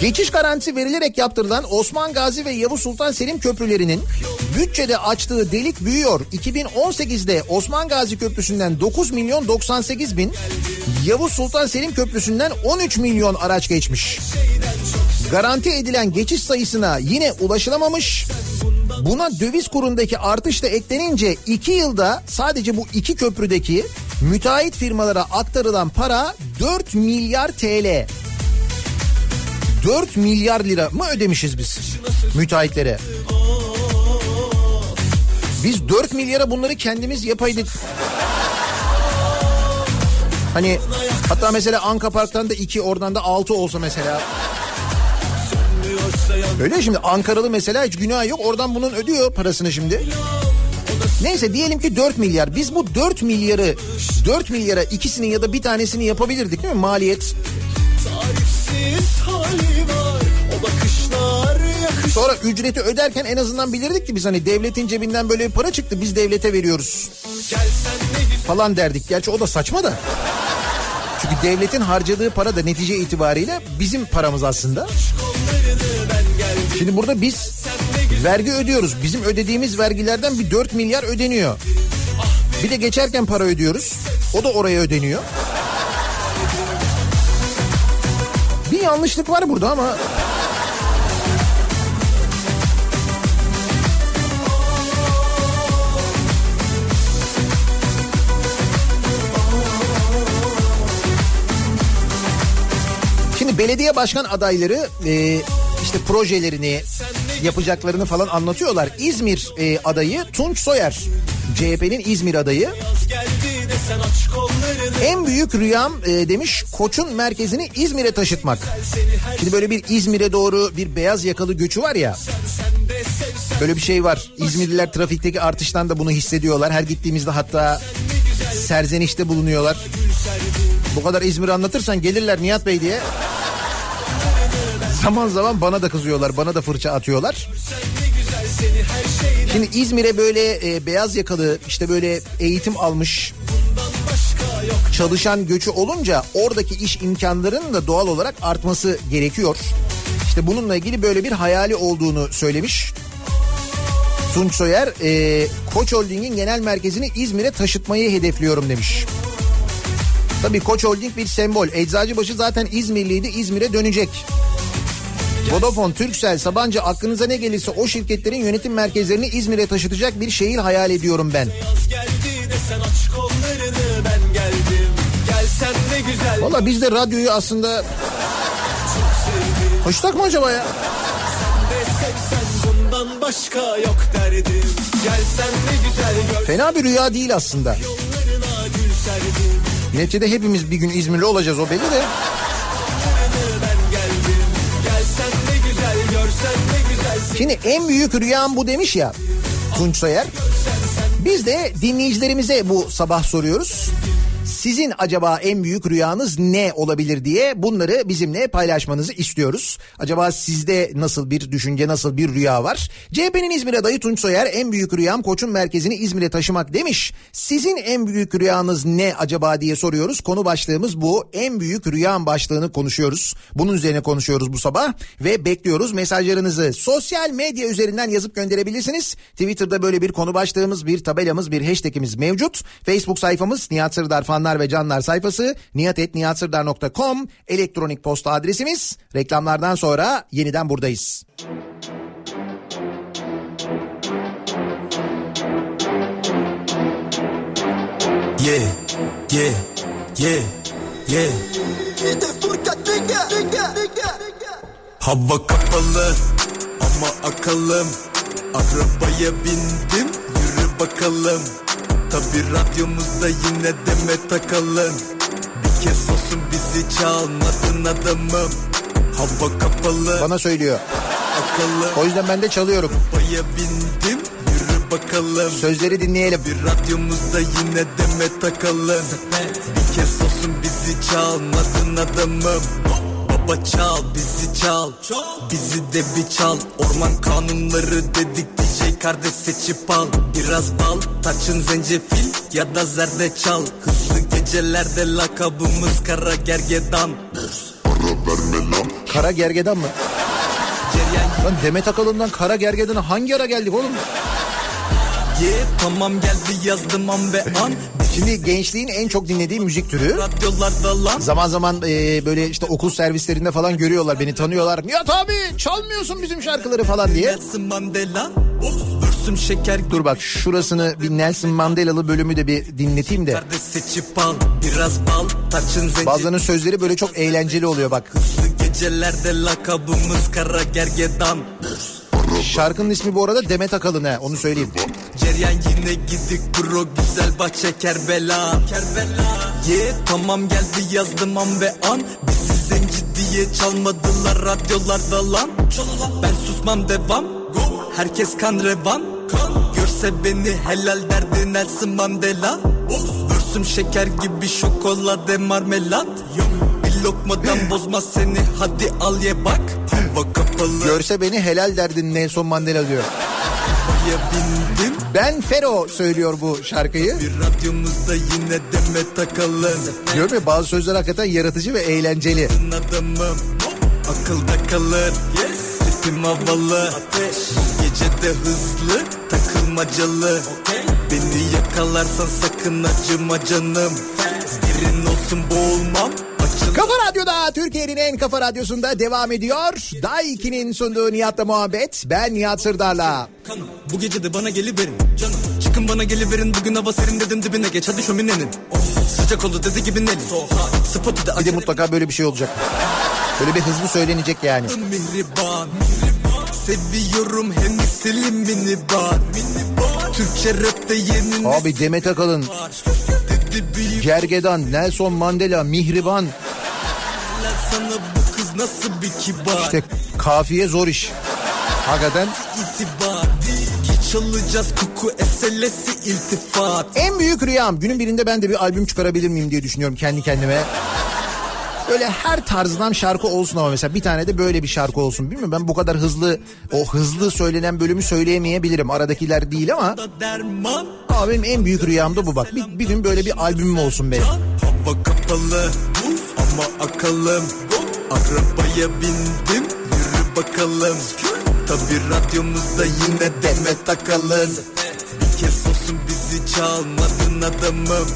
Geçiş garantisi verilerek yaptırılan Osman Gazi ve Yavuz Sultan Selim köprülerinin bütçede açtığı delik büyüyor. 2018'de Osman Gazi Köprüsü'nden 9 milyon 98 bin, Yavuz Sultan Selim Köprüsü'nden 13 milyon araç geçmiş. Garanti edilen geçiş sayısına yine ulaşılamamış. Buna döviz kurundaki artış da eklenince 2 yılda sadece bu iki köprüdeki müteahhit firmalara aktarılan para 4 milyar TL. 4 milyar lira mı ödemişiz biz müteahhitlere? Biz 4 milyara bunları kendimiz yapaydık. Hani hatta mesela Anka Park'tan da 2 oradan da 6 olsa mesela. Öyle şimdi Ankaralı mesela hiç günah yok oradan bunun ödüyor parasını şimdi. Neyse diyelim ki 4 milyar. Biz bu 4 milyarı 4 milyara ikisini ya da bir tanesini yapabilirdik değil mi maliyet? Sonra ücreti öderken en azından bilirdik ki biz hani devletin cebinden böyle bir para çıktı biz devlete veriyoruz falan derdik. Gerçi o da saçma da. Çünkü devletin harcadığı para da netice itibariyle bizim paramız aslında. Şimdi burada biz vergi ödüyoruz. Bizim ödediğimiz vergilerden bir 4 milyar ödeniyor. Bir de geçerken para ödüyoruz. O da oraya ödeniyor. Bir yanlışlık var burada ama Şimdi belediye başkan adayları e, işte projelerini yapacaklarını falan anlatıyorlar. İzmir e, adayı Tunç Soyer. CHP'nin İzmir adayı. En büyük rüyam e, demiş Koç'un merkezini İzmir'e taşıtmak. Şimdi böyle bir İzmir'e doğru bir beyaz yakalı göçü var ya. Böyle bir şey var. İzmirliler trafikteki artıştan da bunu hissediyorlar. Her gittiğimizde hatta serzenişte bulunuyorlar. Bu kadar İzmir anlatırsan gelirler Nihat Bey diye. Zaman zaman bana da kızıyorlar, bana da fırça atıyorlar. Şimdi İzmir'e böyle e, beyaz yakalı, işte böyle eğitim almış, çalışan göçü olunca oradaki iş imkanlarının da doğal olarak artması gerekiyor. İşte bununla ilgili böyle bir hayali olduğunu söylemiş. Tunç Soyer, e, Koç Holding'in genel merkezini İzmir'e taşıtmayı hedefliyorum demiş. Tabii Koç Holding bir sembol. Eczacıbaşı zaten İzmirliydi, İzmir'e dönecek. Vodafone, Turkcell, Sabancı aklınıza ne gelirse o şirketlerin yönetim merkezlerini İzmir'e taşıtacak bir şehir hayal ediyorum ben. Valla biz de radyoyu aslında... Hoştak mı acaba ya? bundan başka yok derdim Gelsen ne güzel gör Fena bir rüya değil aslında. Neticede hepimiz bir gün İzmirli olacağız o belli de. Şimdi en büyük rüyam bu demiş ya Tunç Soyer. Biz de dinleyicilerimize bu sabah soruyoruz. Sizin acaba en büyük rüyanız ne olabilir diye bunları bizimle paylaşmanızı istiyoruz. Acaba sizde nasıl bir düşünce, nasıl bir rüya var? CHP'nin İzmir adayı Tunç Soyer en büyük rüyam koçun merkezini İzmir'e taşımak demiş. Sizin en büyük rüyanız ne acaba diye soruyoruz. Konu başlığımız bu. En büyük rüyam başlığını konuşuyoruz. Bunun üzerine konuşuyoruz bu sabah ve bekliyoruz mesajlarınızı. Sosyal medya üzerinden yazıp gönderebilirsiniz. Twitter'da böyle bir konu başlığımız, bir tabelamız, bir hashtagimiz mevcut. Facebook sayfamız Nihat Sırdar fanlar ve canlar sayfası nihatetnihatsırdar.com elektronik posta adresimiz. Reklamlardan sonra yeniden buradayız. Yeah, yeah, yeah, yeah. Hava kapalı ama akalım. Arabaya bindim yürü bakalım. Tabi radyomuzda yine deme takalım. Bir kez olsun bizi çalmadın adamım. Hava kapalı Bana söylüyor. akalım. O yüzden ben de çalıyorum. Arabaya bindim yürü bakalım. Sözleri dinleyelim. Bir radyomuzda yine deme takalım Bir kez olsun bizi çalmadın adamım Baba çal bizi çal. Bizi de bir çal. Orman kanunları dedik DJ kardeş seçip al. Biraz bal taçın zencefil ya da zerdeçal Hızlı gecelerde lakabımız kara gergedan. Kara gergedan mı? Ceryan Lan Demet Akalın'dan Kara Gergedan'a hangi ara geldik oğlum? Ye tamam geldi yazdım an ve an (laughs) Şimdi gençliğin en çok dinlediği müzik türü. Zaman zaman e, böyle işte okul servislerinde falan görüyorlar beni tanıyorlar. Nihat abi çalmıyorsun bizim şarkıları falan diye. Şeker Dur bak şurasını bir Nelson Mandela'lı bölümü de bir dinleteyim de. Bazılarının sözleri böyle çok eğlenceli oluyor bak. Gecelerde lakabımız kara gergedan Şarkının ismi bu arada Demet Akalın ha onu söyleyeyim. Ceryan yine gidik bro güzel bahçe Kerbela Kerbela Ye tamam geldi yazdım an ve an. Bizi zenci diye çalmadılar radyolarda lan. Ben susmam devam. Herkes kan revan. Görse beni helal derdi Nelson Mandela. Ürsüm şeker gibi şokolade marmelat. Bir lokmadan bozmaz seni hadi al ye bak. Hava kapalı. Görse beni helal derdin Nelson Mandela diyor. Ben Fero söylüyor bu şarkıyı. Bir radyomuzda yine deme takalım Diyorum ya bazı sözler hakikaten yaratıcı ve eğlenceli. adamım Akılda kalır yes. Tipim havalı Ateş. Gece de hızlı takılmacalı Beni yakalarsan sakın acıma canım Derin olsun boğulmam Radyo'da Türkiye'nin en kafa radyosunda devam ediyor. Daiki'nin sunduğu Nihat'la muhabbet. Ben Nihat Sırdar'la. kanım Bu gece de bana geliverin canım Çıkın bana geliverin bugün hava serin dedim dibine geç hadi şöminenin Sıcak oldu dedi gibi Nelly Spotu da Bir de mutlaka böyle bir şey olacak. Böyle bir hızlı söylenecek yani. Mihriban Seviyorum hem silimini bar Türkçe rapte yeni Abi Demet Akalın, Gergedan, Nelson Mandela, Mihriban. Sana bu kız nasıl bir kibar İşte kafiye zor iş. Hakikaten itibar çalacağız kuku eselesi iltifat en büyük rüyam. Günün birinde ben de bir albüm çıkarabilir miyim diye düşünüyorum kendi kendime. Böyle her tarzdan şarkı olsun ama mesela bir tane de böyle bir şarkı olsun. Bilmiyorum ben bu kadar hızlı o hızlı söylenen bölümü söyleyemeyebilirim. Aradakiler değil ama Ama benim en büyük rüyam da bu bak. Bir, bir gün böyle bir albümüm olsun benim. Hava kapalı ama akalım Arabaya bindim yürü bakalım Tabi radyomuzda yine deme takalım Bir kez olsun bizi çalmadın adamım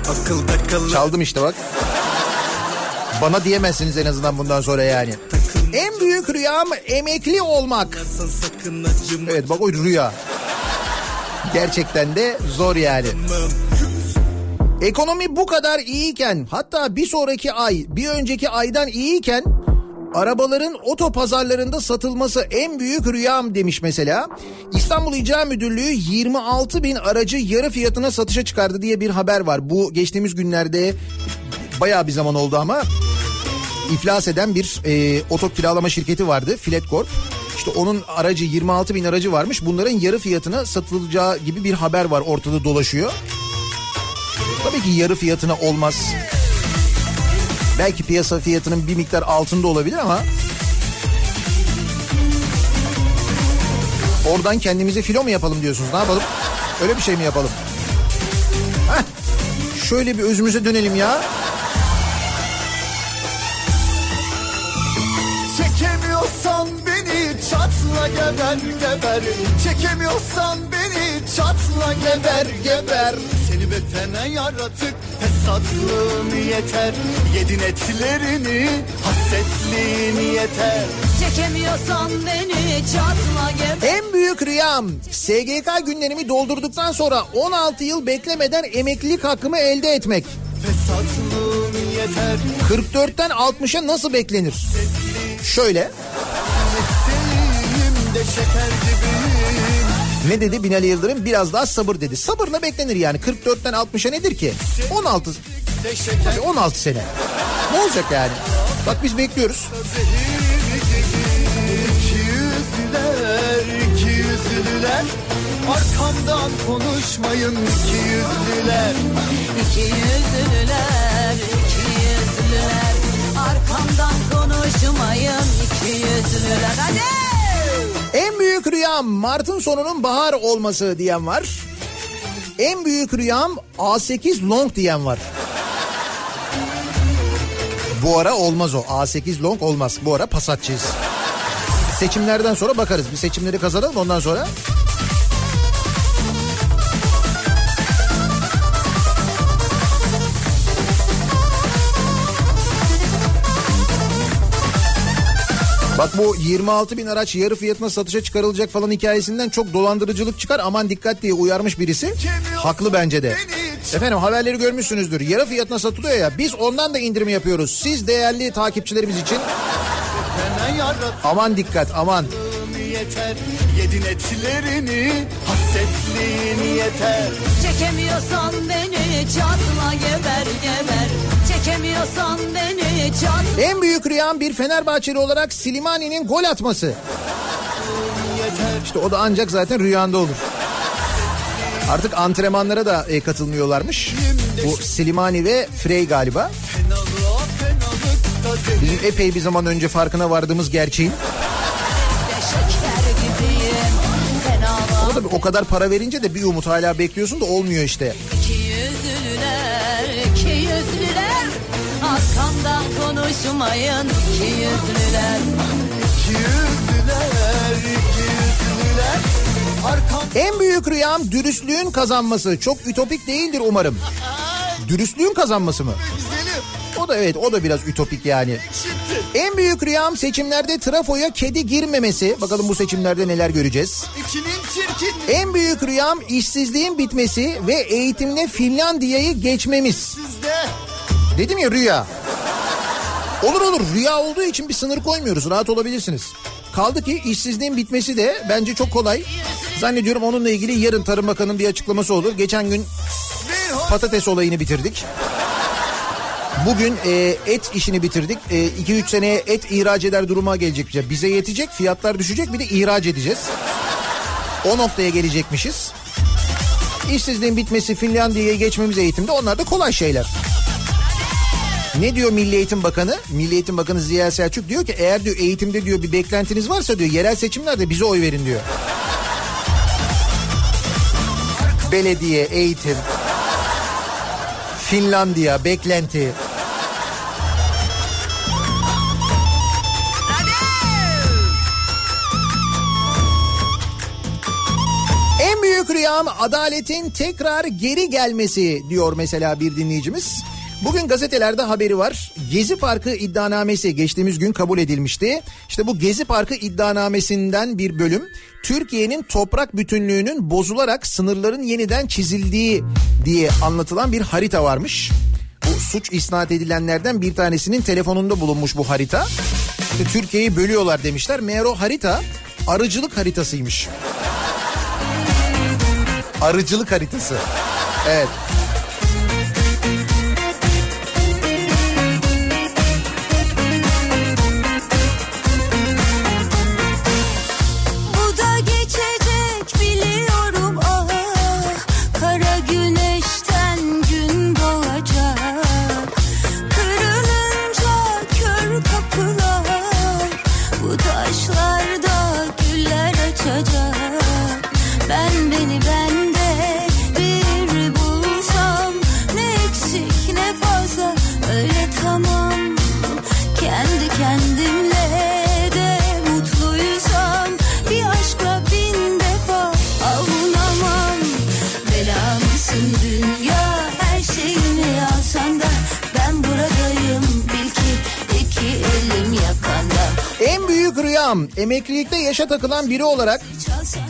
Akılda kalın Çaldım işte bak. Bana diyemezsiniz en azından bundan sonra yani. En büyük rüyam emekli olmak. Evet bak o rüya. Gerçekten de zor yani. Ekonomi bu kadar iyiyken hatta bir sonraki ay bir önceki aydan iyiyken arabaların otopazarlarında satılması en büyük rüyam demiş mesela. İstanbul İcra Müdürlüğü 26 bin aracı yarı fiyatına satışa çıkardı diye bir haber var. Bu geçtiğimiz günlerde bayağı bir zaman oldu ama iflas eden bir e, oto kiralama şirketi vardı Filet Corp. İşte onun aracı 26 bin aracı varmış. Bunların yarı fiyatına satılacağı gibi bir haber var ortada dolaşıyor. Tabii ki yarı fiyatına olmaz. Belki piyasa fiyatının bir miktar altında olabilir ama oradan kendimize filo mu yapalım diyorsunuz? Ne yapalım? Öyle bir şey mi yapalım? Heh. Şöyle bir özümüze dönelim ya. Çekemiyorsan beni çatla geber geber Çekemiyorsan beni çatla geber geber Be fena yaratık fesatlığın yeter. Yedin etlerini hasretliğin yeter. Çekemiyorsan beni çatla geber En büyük rüyam SGK günlerimi doldurduktan sonra 16 yıl beklemeden emeklilik hakkımı elde etmek. Fesatlığın yeter. 44'ten 60'a nasıl beklenir? Şöyle. Senin de şeker gibiyim ne dedi Binali Yıldırım? Biraz daha sabır dedi. Sabırla beklenir yani 44'ten 60'a nedir ki? 16 de şeker 16 sene. Ne olacak yani? Bak biz bekliyoruz. Arkamdan konuşmayın iki yüzlüler İki yüzlüler, iki yüzlüler Arkamdan konuşmayın iki yüzlüler Hadi! En büyük rüyam Mart'ın sonunun bahar olması diyen var. En büyük rüyam A8 long diyen var. Bu ara olmaz o. A8 long olmaz. Bu ara Passatçıyız. Seçimlerden sonra bakarız. Bir seçimleri kazanalım ondan sonra. Bak bu 26 bin araç yarı fiyatına satışa çıkarılacak falan hikayesinden çok dolandırıcılık çıkar aman dikkat diye uyarmış birisi. Haklı bence de. Efendim haberleri görmüşsünüzdür. Yarı fiyatına satılıyor ya biz ondan da indirim yapıyoruz. Siz değerli takipçilerimiz için aman dikkat aman. Yeter Yedin etlerini hasretliğin yeter Çekemiyorsan beni çatla geber geber Çekemiyorsan beni çatla En büyük rüyam bir Fenerbahçeli olarak Slimani'nin gol atması. İşte o da ancak zaten rüyanda olur. Artık antrenmanlara da e, katılmıyorlarmış. Bu Slimani ve Frey galiba. Bizim epey bir zaman önce farkına vardığımız gerçeğin. O kadar para verince de bir umut hala bekliyorsun da olmuyor işte. İki yüzlüler, iki yüzlüler Arkamdan konuşmayın iki yüzlüler İki yüzlüler, iki yüzlüler Arkam En büyük rüyam dürüstlüğün kazanması. Çok ütopik değildir umarım. Dürüstlüğün kazanması mı? güzelim O da evet o da biraz ütopik yani. En büyük rüyam seçimlerde trafoya kedi girmemesi. Bakalım bu seçimlerde neler göreceğiz. En büyük rüyam işsizliğin bitmesi ve eğitimle Finlandiya'yı geçmemiz. Dedim ya rüya. Olur olur rüya olduğu için bir sınır koymuyoruz rahat olabilirsiniz. Kaldı ki işsizliğin bitmesi de bence çok kolay. Zannediyorum onunla ilgili yarın Tarım Bakanı'nın bir açıklaması olur. Geçen gün patates olayını bitirdik. Bugün e, et işini bitirdik. 2-3 seneye et ihraç eder duruma gelecek. Bize yetecek fiyatlar düşecek bir de ihraç edeceğiz. O noktaya gelecekmişiz. İşsizliğin bitmesi Finlandiya'ya geçmemiz eğitimde onlar da kolay şeyler. Ne diyor Milli Eğitim Bakanı? Milli Eğitim Bakanı Ziya Selçuk diyor ki eğer diyor eğitimde diyor bir beklentiniz varsa diyor yerel seçimlerde bize oy verin diyor. Belediye, eğitim, Finlandiya, beklenti. Rüyam adaletin tekrar geri gelmesi diyor mesela bir dinleyicimiz. Bugün gazetelerde haberi var. Gezi Parkı iddianamesi geçtiğimiz gün kabul edilmişti. İşte bu Gezi Parkı iddianamesinden bir bölüm Türkiye'nin toprak bütünlüğünün bozularak sınırların yeniden çizildiği diye anlatılan bir harita varmış. Bu suç isnat edilenlerden bir tanesinin telefonunda bulunmuş bu harita. İşte Türkiye'yi bölüyorlar demişler. Meğer o harita arıcılık haritasıymış. Arıcılık haritası. Evet. Rüyam emeklilikte yaşa takılan biri olarak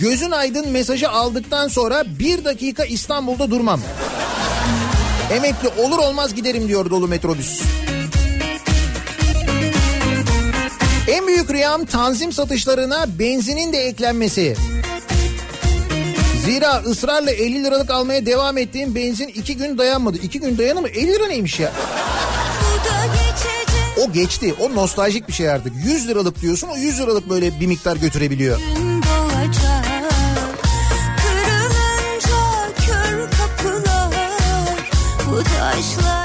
gözün aydın mesajı aldıktan sonra bir dakika İstanbul'da durmam. Emekli olur olmaz giderim diyor dolu metrobüs. En büyük rüyam tanzim satışlarına benzinin de eklenmesi. Zira ısrarla 50 liralık almaya devam ettiğim benzin 2 gün dayanmadı. 2 gün dayanır mı? 50 lira neymiş ya? O geçti. O nostaljik bir şey artık. 100 liralık diyorsun o 100 liralık böyle bir miktar götürebiliyor.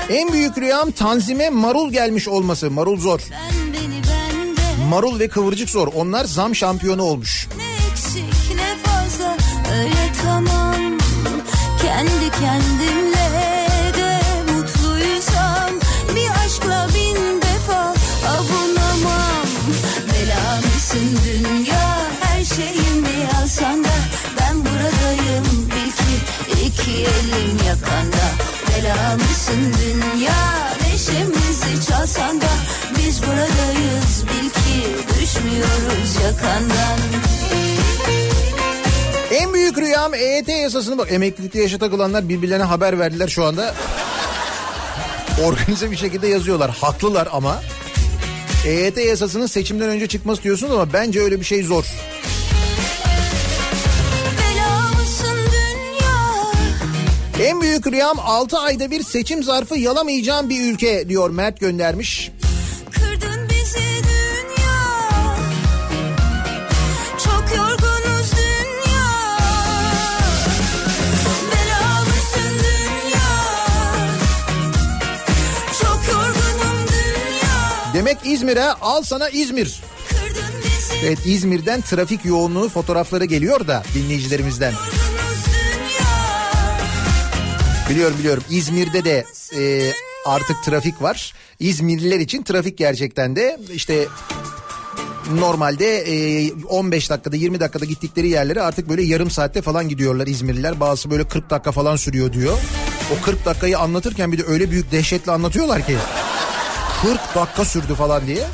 En büyük rüyam tanzime marul gelmiş olması. Marul zor. Marul ve kıvırcık zor. Onlar zam şampiyonu olmuş. Ne eksik ne fazla öyle tamam Kendi kendimle yakandan En büyük rüyam EYT yasasını bak. Emeklilikte yaşa takılanlar birbirlerine haber verdiler şu anda. Organize bir şekilde yazıyorlar. Haklılar ama. EYT yasasının seçimden önce çıkması diyorsunuz ama bence öyle bir şey zor. En büyük rüyam 6 ayda bir seçim zarfı yalamayacağım bir ülke diyor Mert göndermiş. Demek İzmir'e al sana İzmir. Evet İzmir'den trafik yoğunluğu fotoğrafları geliyor da dinleyicilerimizden. Biliyorum biliyorum İzmir'de de e, artık trafik var. İzmirliler için trafik gerçekten de işte normalde e, 15 dakikada 20 dakikada gittikleri yerlere artık böyle yarım saatte falan gidiyorlar İzmirliler. Bazısı böyle 40 dakika falan sürüyor diyor. O 40 dakikayı anlatırken bir de öyle büyük dehşetle anlatıyorlar ki 40 dakika sürdü falan diye.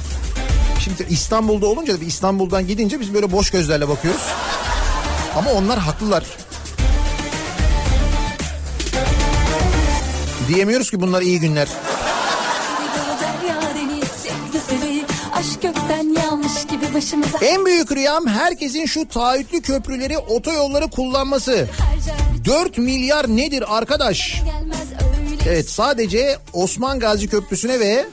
Şimdi İstanbul'da olunca da İstanbul'dan gidince biz böyle boş gözlerle bakıyoruz. Ama onlar haklılar. Diyemiyoruz ki bunlar iyi günler. En büyük rüyam herkesin şu taahhütlü köprüleri, otoyolları kullanması. 4 milyar nedir arkadaş? Evet sadece Osman Gazi Köprüsü'ne ve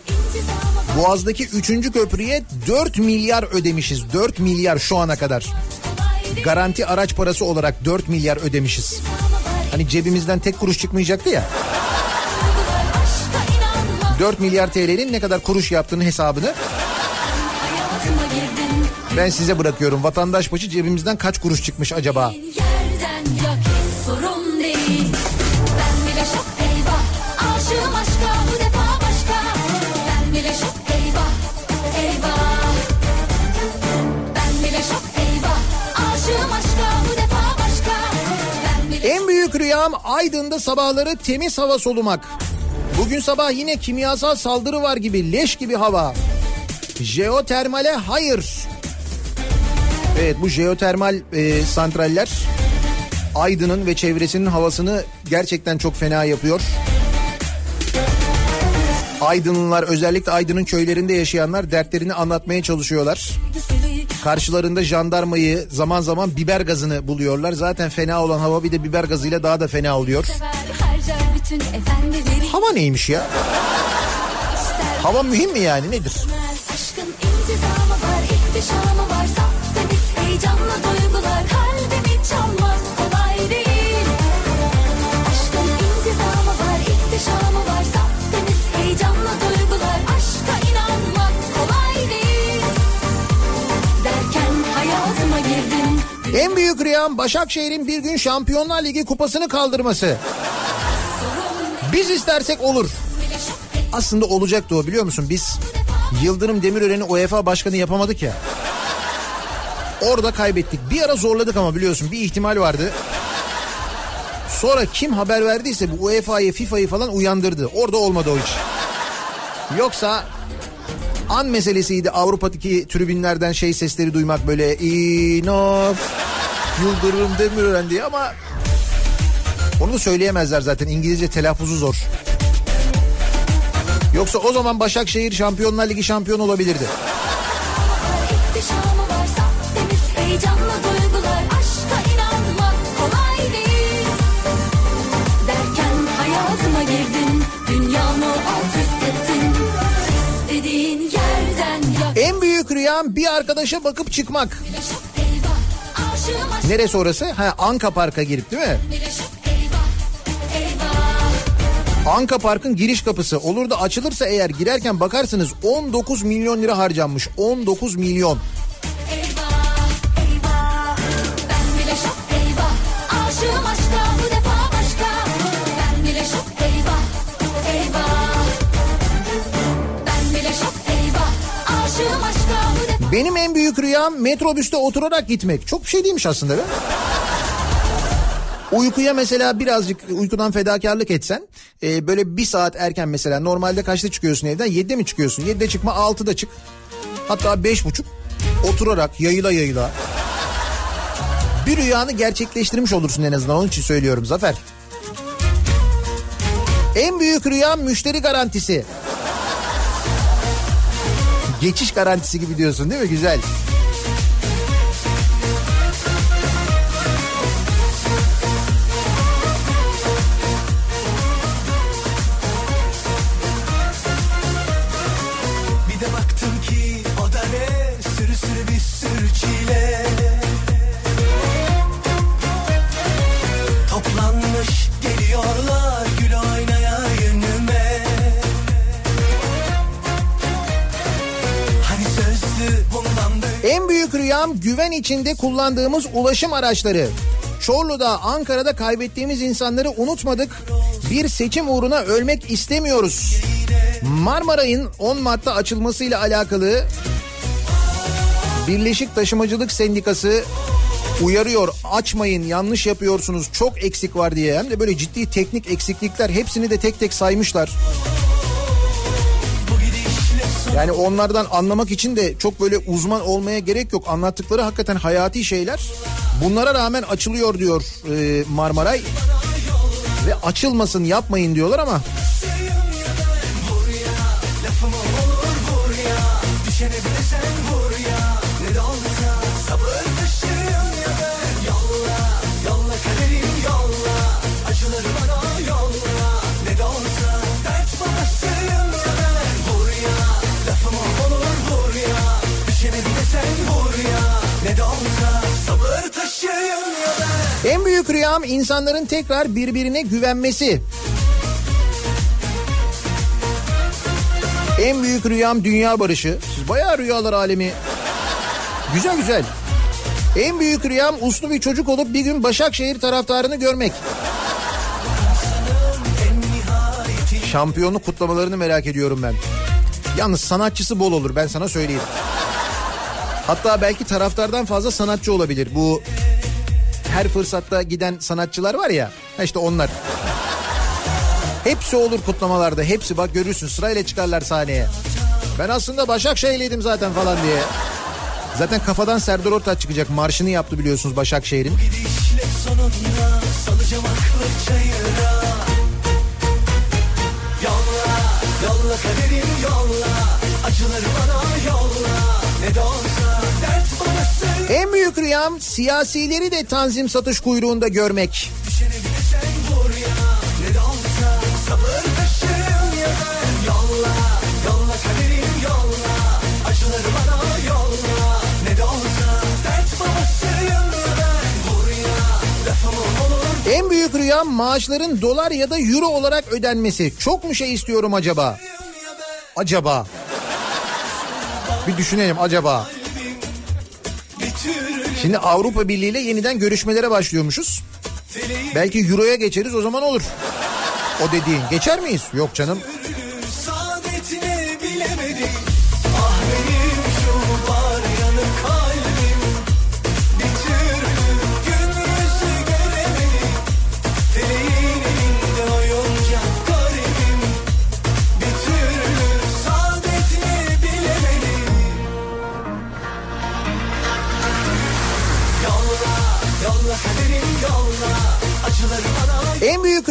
Boğaz'daki 3. köprüye 4 milyar ödemişiz. 4 milyar şu ana kadar. Garanti araç parası olarak 4 milyar ödemişiz. Hani cebimizden tek kuruş çıkmayacaktı ya. 4 milyar TL'nin ne kadar kuruş yaptığını hesabını ben size bırakıyorum. Vatandaş başı cebimizden kaç kuruş çıkmış acaba? Yerden hiç sorun değil Rüyam Aydın'da sabahları temiz hava solumak. Bugün sabah yine kimyasal saldırı var gibi leş gibi hava. Jeotermale hayır. Evet bu jeotermal e, santraller Aydın'ın ve çevresinin havasını gerçekten çok fena yapıyor. Aydınlılar özellikle Aydın'ın köylerinde yaşayanlar dertlerini anlatmaya çalışıyorlar. Karşılarında jandarmayı zaman zaman biber gazını buluyorlar. Zaten fena olan hava bir de biber gazıyla daha da fena oluyor. Hava neymiş ya? Hava mühim mi yani nedir? Büyük rüyam Başakşehir'in bir gün Şampiyonlar Ligi kupasını kaldırması. Biz istersek olur. Aslında olacaktı o biliyor musun? Biz Yıldırım Demirören'i UEFA başkanı yapamadık ya. Orada kaybettik. Bir ara zorladık ama biliyorsun bir ihtimal vardı. Sonra kim haber verdiyse bu UEFA'yı FIFA'yı falan uyandırdı. Orada olmadı o iş. Yoksa an meselesiydi Avrupa'daki tribünlerden şey sesleri duymak böyle inof Yıldırım Demirören diye ama onu da söyleyemezler zaten İngilizce telaffuzu zor. Yoksa o zaman Başakşehir Şampiyonlar Ligi şampiyon olabilirdi. İhtişamı var saf temiz heyecanlı duygular Aşka inanmak kolay değil Derken hayatıma girdin Dünyamı alt üst ettin İstediğin yerden yak En büyük rüyam bir arkadaşa bakıp çıkmak. Neresi orası? Ha Anka Park'a girip değil mi? Anka Park'ın giriş kapısı. Olur da açılırsa eğer girerken bakarsınız 19 milyon lira harcanmış. 19 milyon. Benim en büyük rüyam metrobüste oturarak gitmek. Çok bir şey değilmiş aslında be. Uykuya mesela birazcık uykudan fedakarlık etsen e, böyle bir saat erken mesela normalde kaçta çıkıyorsun evden 7'de mi çıkıyorsun 7'de çıkma 6'da çık hatta beş buçuk oturarak yayıla yayıla bir rüyanı gerçekleştirmiş olursun en azından onun için söylüyorum Zafer. En büyük rüyam müşteri garantisi. Geçiş garantisi gibi diyorsun değil mi? Güzel. Rüyam güven içinde kullandığımız ulaşım araçları. Çorlu'da, Ankara'da kaybettiğimiz insanları unutmadık. Bir seçim uğruna ölmek istemiyoruz. Marmaray'ın 10 Mart'ta açılmasıyla alakalı Birleşik Taşımacılık Sendikası uyarıyor. Açmayın yanlış yapıyorsunuz çok eksik var diye. Hem de böyle ciddi teknik eksiklikler hepsini de tek tek saymışlar. Yani onlardan anlamak için de çok böyle uzman olmaya gerek yok. Anlattıkları hakikaten hayati şeyler. Bunlara rağmen açılıyor diyor e, Marmaray. Ve açılmasın yapmayın diyorlar ama rüyam insanların tekrar birbirine güvenmesi. En büyük rüyam dünya barışı. Siz bayağı rüyalar alemi. Güzel güzel. En büyük rüyam uslu bir çocuk olup bir gün Başakşehir taraftarını görmek. Şampiyonluk kutlamalarını merak ediyorum ben. Yalnız sanatçısı bol olur ben sana söyleyeyim. Hatta belki taraftardan fazla sanatçı olabilir. Bu her fırsatta giden sanatçılar var ya. işte onlar. Hepsi olur kutlamalarda. Hepsi bak görürsün sırayla çıkarlar sahneye. Ben aslında Başakşehirliydim zaten falan diye. Zaten kafadan Serdar Ortaç çıkacak. Marşını yaptı biliyorsunuz Başakşehir'in. Yolla, yolla kaderim yolla Acıları bana yolla Ne de olsa Rüyam siyasileri de tanzim satış kuyruğunda görmek. En büyük rüyam maaşların dolar ya da euro olarak ödenmesi. Çok mu şey istiyorum acaba? Acaba? Bir düşünelim acaba. Şimdi Avrupa Birliği ile yeniden görüşmelere başlıyormuşuz. Belki euroya geçeriz o zaman olur. O dediğin geçer miyiz? Yok canım.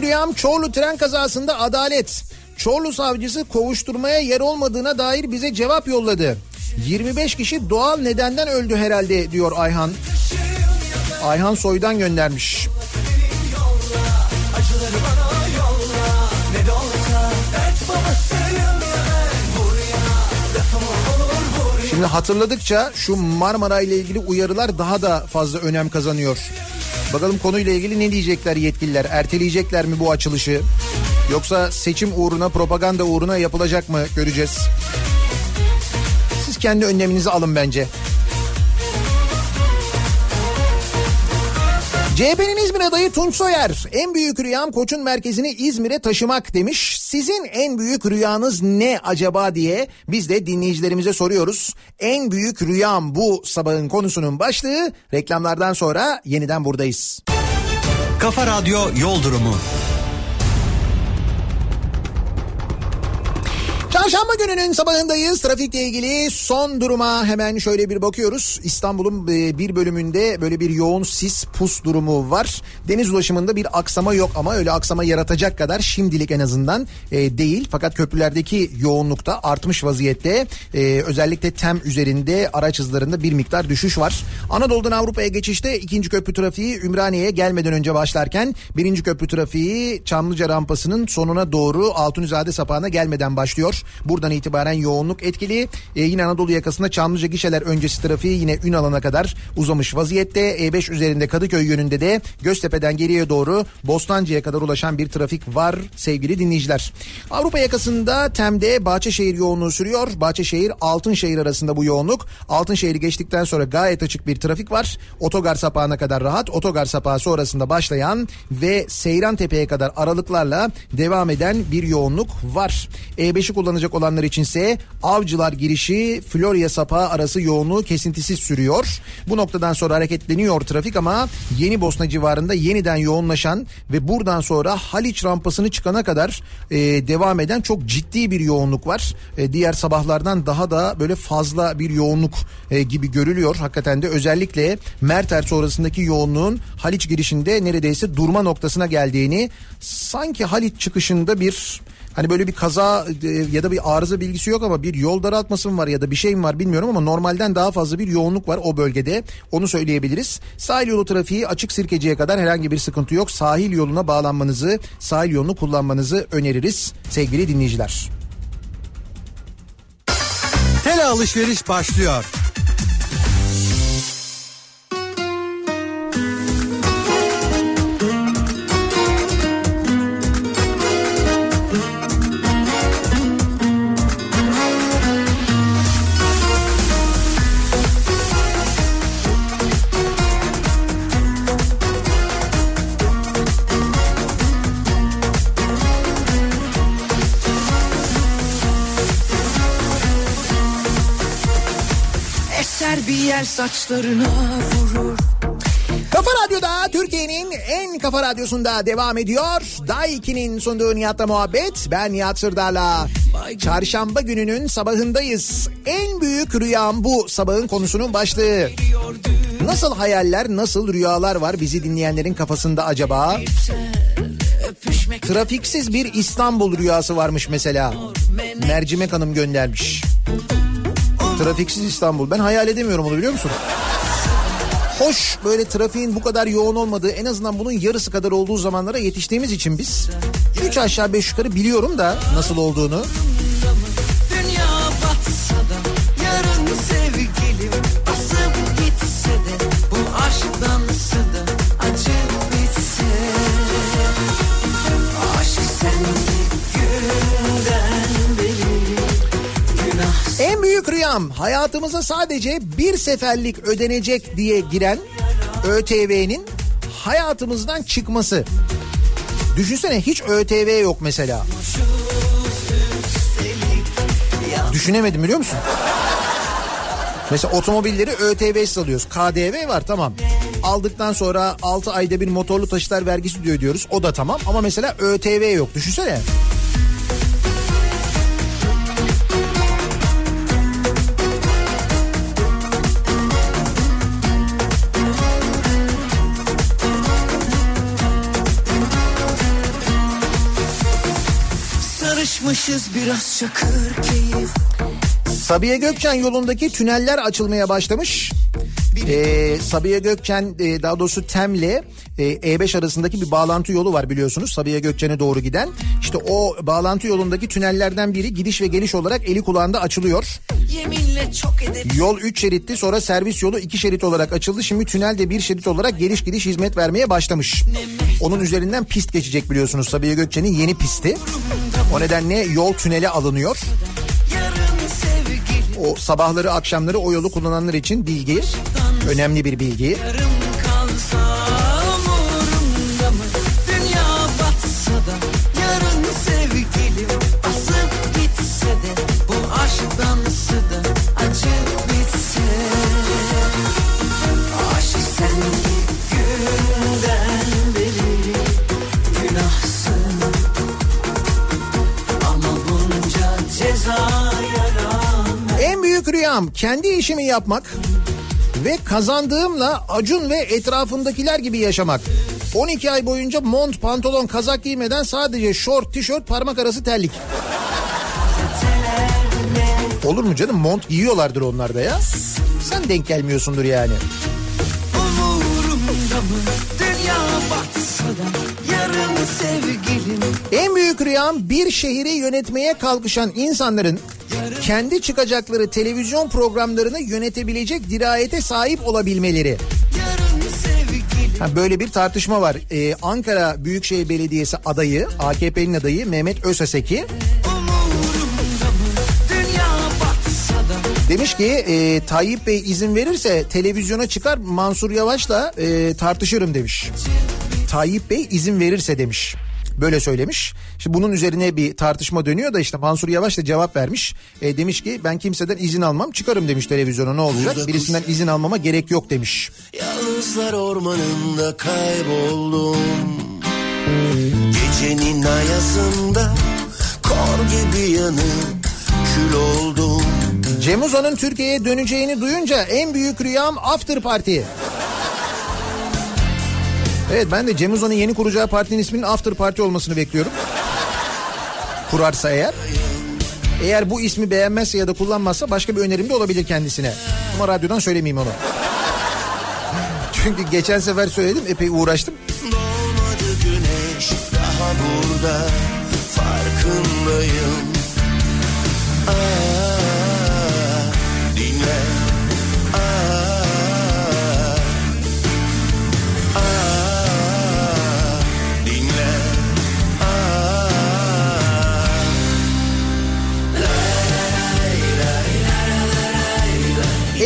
Rüyam Çorlu tren kazasında adalet. Çorlu savcısı kovuşturmaya yer olmadığına dair bize cevap yolladı. 25 kişi doğal nedenden öldü herhalde diyor Ayhan. Ayhan Soy'dan göndermiş. Şimdi hatırladıkça şu Marmara ile ilgili uyarılar daha da fazla önem kazanıyor. Bakalım konuyla ilgili ne diyecekler yetkililer? Erteleyecekler mi bu açılışı? Yoksa seçim uğruna, propaganda uğruna yapılacak mı göreceğiz. Siz kendi önleminizi alın bence. CHP'nin İzmir adayı Tunç Soyer en büyük rüyam koçun merkezini İzmir'e taşımak demiş. Sizin en büyük rüyanız ne acaba diye biz de dinleyicilerimize soruyoruz. En büyük rüyam bu sabahın konusunun başlığı reklamlardan sonra yeniden buradayız. Kafa Radyo Yol Durumu. Çarşamba gününün sabahındayız. Trafikle ilgili son duruma hemen şöyle bir bakıyoruz. İstanbul'un e, bir bölümünde böyle bir yoğun sis pus durumu var. Deniz ulaşımında bir aksama yok ama öyle aksama yaratacak kadar şimdilik en azından e, değil. Fakat köprülerdeki yoğunlukta artmış vaziyette. E, özellikle TEM üzerinde araç hızlarında bir miktar düşüş var. Anadolu'dan Avrupa'ya geçişte ikinci köprü trafiği Ümraniye'ye gelmeden önce başlarken birinci köprü trafiği Çamlıca rampasının sonuna doğru Altunizade sapağına gelmeden başlıyor. Buradan itibaren yoğunluk etkili. Ee, yine Anadolu yakasında Çamlıca gişeler öncesi trafiği yine Ünalan'a kadar uzamış vaziyette. E5 üzerinde Kadıköy yönünde de Göztepe'den geriye doğru Bostancı'ya kadar ulaşan bir trafik var sevgili dinleyiciler. Avrupa yakasında Tem'de Bahçeşehir yoğunluğu sürüyor. Bahçeşehir Altınşehir arasında bu yoğunluk. Altınşehir'i geçtikten sonra gayet açık bir trafik var. Otogar sapağına kadar rahat. Otogar sapağı sonrasında başlayan ve Seyran Tepe'ye kadar aralıklarla devam eden bir yoğunluk var. E5'i kullanacak olanlar içinse Avcılar girişi Florya sapağı arası yoğunluğu kesintisiz sürüyor. Bu noktadan sonra hareketleniyor trafik ama Yeni Bosna civarında yeniden yoğunlaşan ve buradan sonra Haliç rampasını çıkana kadar e, devam eden çok ciddi bir yoğunluk var. E, diğer sabahlardan daha da böyle fazla bir yoğunluk e, gibi görülüyor. Hakikaten de özellikle Merter sonrasındaki yoğunluğun Haliç girişinde neredeyse durma noktasına geldiğini sanki Haliç çıkışında bir Hani böyle bir kaza e, ya da bir arıza bilgisi yok ama bir yol daraltması mı var ya da bir şey mi var bilmiyorum ama normalden daha fazla bir yoğunluk var o bölgede. Onu söyleyebiliriz. Sahil yolu trafiği açık Sirkeci'ye kadar herhangi bir sıkıntı yok. Sahil yoluna bağlanmanızı, sahil yolunu kullanmanızı öneririz sevgili dinleyiciler. Tele alışveriş başlıyor. Saçlarına vurur Kafa Radyo'da Türkiye'nin en kafa radyosunda devam ediyor. Day 2'nin sunduğu Nihat'la muhabbet. Ben Nihat Sırdar'la. Çarşamba gününün sabahındayız. En büyük rüyam bu sabahın konusunun başlığı. Nasıl hayaller, nasıl rüyalar var bizi dinleyenlerin kafasında acaba? Trafiksiz bir İstanbul rüyası varmış mesela. Mercimek Hanım göndermiş. Trafiksiz İstanbul. Ben hayal edemiyorum onu biliyor musun? Hoş böyle trafiğin bu kadar yoğun olmadığı en azından bunun yarısı kadar olduğu zamanlara yetiştiğimiz için biz üç aşağı beş yukarı biliyorum da nasıl olduğunu. Rüyam hayatımıza sadece bir seferlik ödenecek diye giren ÖTV'nin hayatımızdan çıkması. Düşünsene hiç ÖTV yok mesela. Düşünemedim biliyor musun? Mesela otomobilleri ÖTV'siz alıyoruz. KDV var tamam. Aldıktan sonra 6 ayda bir motorlu taşıtlar vergisi diyor diyoruz. O da tamam ama mesela ÖTV yok. Düşünsene. Açız biraz şakır keyif Sabiha Gökçen yolundaki tüneller açılmaya başlamış. Ee, Sabiha Gökçen e, daha doğrusu Tem'le e, E5 arasındaki bir bağlantı yolu var biliyorsunuz. Sabiha Gökçen'e doğru giden. İşte o bağlantı yolundaki tünellerden biri gidiş ve geliş olarak eli kulağında açılıyor. Yol 3 şeritti sonra servis yolu 2 şerit olarak açıldı. Şimdi tünel de 1 şerit olarak geliş gidiş hizmet vermeye başlamış. Onun üzerinden pist geçecek biliyorsunuz Sabiha Gökçen'in yeni pisti. O nedenle yol tünele alınıyor. yarın O sabahları akşamları o yolu kullananlar için bilgi. Önemli bir bilgi. Yarım rüyam kendi işimi yapmak ve kazandığımla Acun ve etrafındakiler gibi yaşamak. 12 ay boyunca mont, pantolon, kazak giymeden sadece şort, tişört, parmak arası terlik. Olur mu canım? Mont giyiyorlardır onlar da ya. Sen denk gelmiyorsundur yani. En büyük rüyam bir şehri yönetmeye kalkışan insanların kendi çıkacakları televizyon programlarını yönetebilecek dirayete sahip olabilmeleri. Ha, böyle bir tartışma var. Ee, Ankara Büyükşehir Belediyesi adayı, AKP'nin adayı Mehmet Özaseki demiş ki e, Tayyip Bey izin verirse televizyona çıkar Mansur Yavaş'la e, tartışırım demiş. Tayyip Bey izin verirse demiş. Böyle söylemiş. İşte bunun üzerine bir tartışma dönüyor da işte Mansur Yavaş da cevap vermiş. E, demiş ki ben kimseden izin almam çıkarım demiş televizyona ne olacak? Birisinden izin almama gerek yok demiş. Yalnızlar ormanında kayboldum Gecenin ayazında kor gibi yanıp kül oldum Cem Uzan'ın Türkiye'ye döneceğini duyunca en büyük rüyam after party. Evet ben de Cem Uzan'ın yeni kuracağı partinin isminin after party olmasını bekliyorum. Kurarsa eğer. Eğer bu ismi beğenmezse ya da kullanmazsa başka bir önerim de olabilir kendisine. Ama radyodan söylemeyeyim onu. (laughs) Çünkü geçen sefer söyledim epey uğraştım. Doğmadı güneş daha burada farkındayım Aa,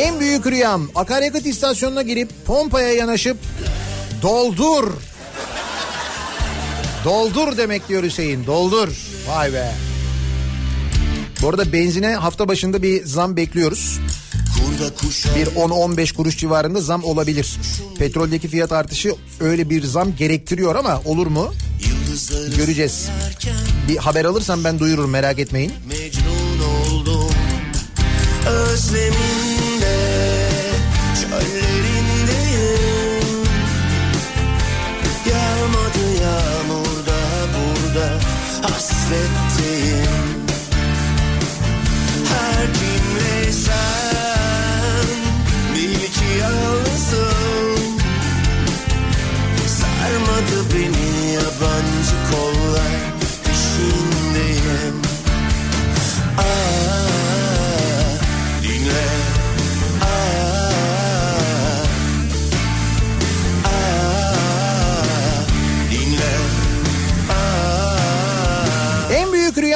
En büyük rüyam akaryakıt istasyonuna girip pompaya yanaşıp doldur. Doldur demek diyor Hüseyin doldur. Vay be. Bu arada benzine hafta başında bir zam bekliyoruz. Bir 10-15 kuruş civarında zam olabilir. Petroldeki fiyat artışı öyle bir zam gerektiriyor ama olur mu? Göreceğiz. Bir haber alırsam ben duyururum merak etmeyin. Mecnun oldum Özleminde that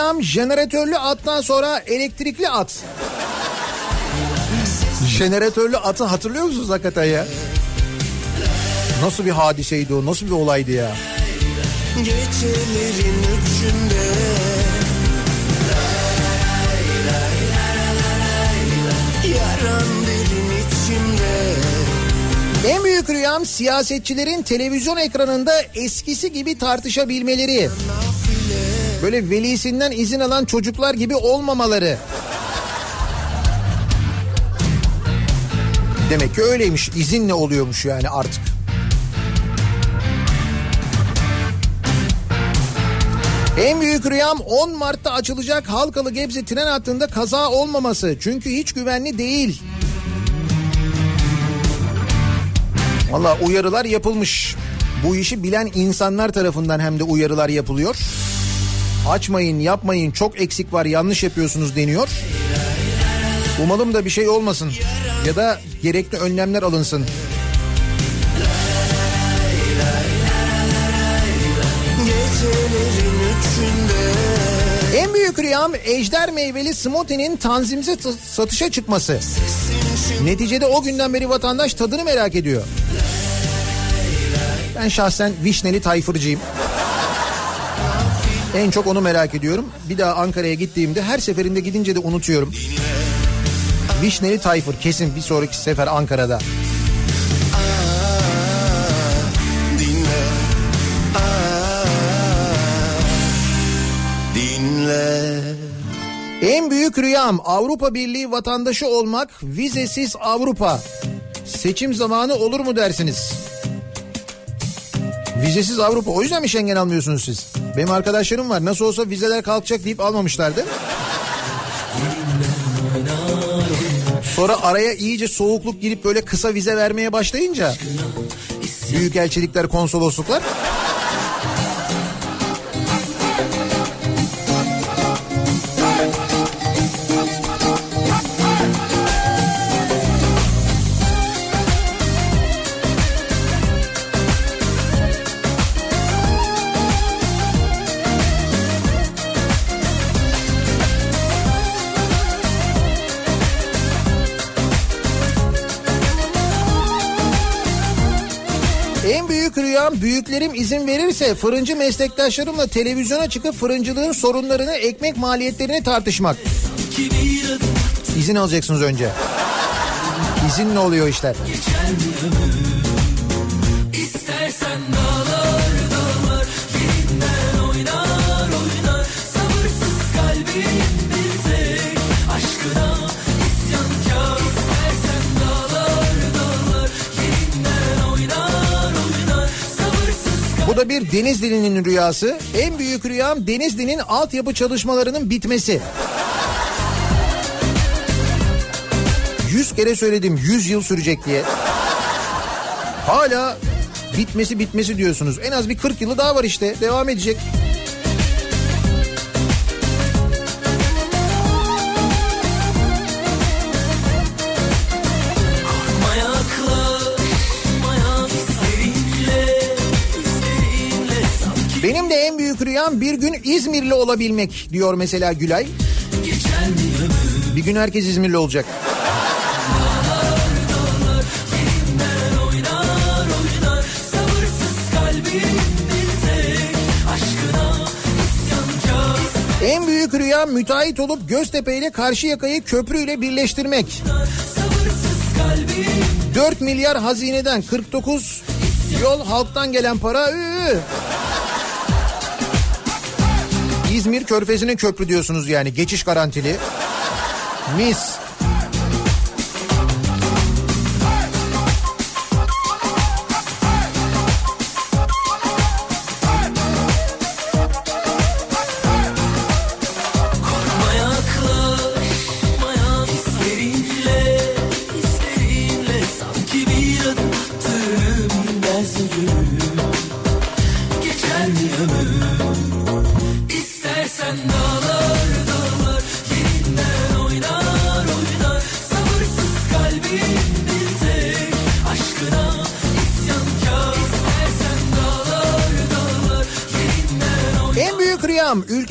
Rüyam jeneratörlü attan sonra elektrikli at. jeneratörlü atı hatırlıyor musunuz hakikaten ya? Nasıl bir hadiseydi o? Nasıl bir olaydı ya? Gecelerin üçünde Yaran derin içimde En büyük rüyam siyasetçilerin televizyon ekranında eskisi gibi tartışabilmeleri. Böyle velisinden izin alan çocuklar gibi olmamaları. Demek ki öyleymiş. İzinle oluyormuş yani artık. En büyük rüyam 10 Mart'ta açılacak Halkalı Gebze tren hattında kaza olmaması. Çünkü hiç güvenli değil. Valla uyarılar yapılmış. Bu işi bilen insanlar tarafından hem de uyarılar yapılıyor. Açmayın yapmayın çok eksik var yanlış yapıyorsunuz deniyor. Umalım da bir şey olmasın ya da gerekli önlemler alınsın. En büyük rüyam ejder meyveli smoothie'nin tanzimse t- satışa çıkması. Neticede o günden beri vatandaş tadını merak ediyor. Ben şahsen vişneli tayfırcıyım. En çok onu merak ediyorum. Bir daha Ankara'ya gittiğimde her seferinde gidince de unutuyorum. Vişneli tayfır kesin bir sonraki sefer Ankara'da. dinle Aa, Dinle En büyük rüyam Avrupa Birliği vatandaşı olmak, vizesiz Avrupa. Seçim zamanı olur mu dersiniz? Vizesiz Avrupa o yüzden mi Schengen almıyorsunuz siz? Benim arkadaşlarım var nasıl olsa vizeler kalkacak deyip almamışlardı. Sonra araya iyice soğukluk girip böyle kısa vize vermeye başlayınca büyükelçilikler, konsolosluklar Rüyam büyüklerim izin verirse fırıncı meslektaşlarımla televizyona çıkıp fırıncılığın sorunlarını, ekmek maliyetlerini tartışmak. İzin alacaksınız önce. İzin ne oluyor işler? İstersen Bir Denizli'nin rüyası. En büyük rüyam Denizli'nin altyapı çalışmalarının bitmesi. Yüz kere söyledim yüz yıl sürecek diye. Hala bitmesi bitmesi diyorsunuz. En az bir 40 yılı daha var işte devam edecek. Benim de en büyük rüyam bir gün İzmirli olabilmek diyor mesela Gülay. Bir gün herkes İzmirli olacak. En büyük rüyam müteahhit olup Göztepe ile Karşıyaka'yı köprüyle birleştirmek. Sabırsız kalbim 4 milyar hazineden 49 yol halktan gelen para. ıı. İzmir Körfezi'ne köprü diyorsunuz yani geçiş garantili. Mis.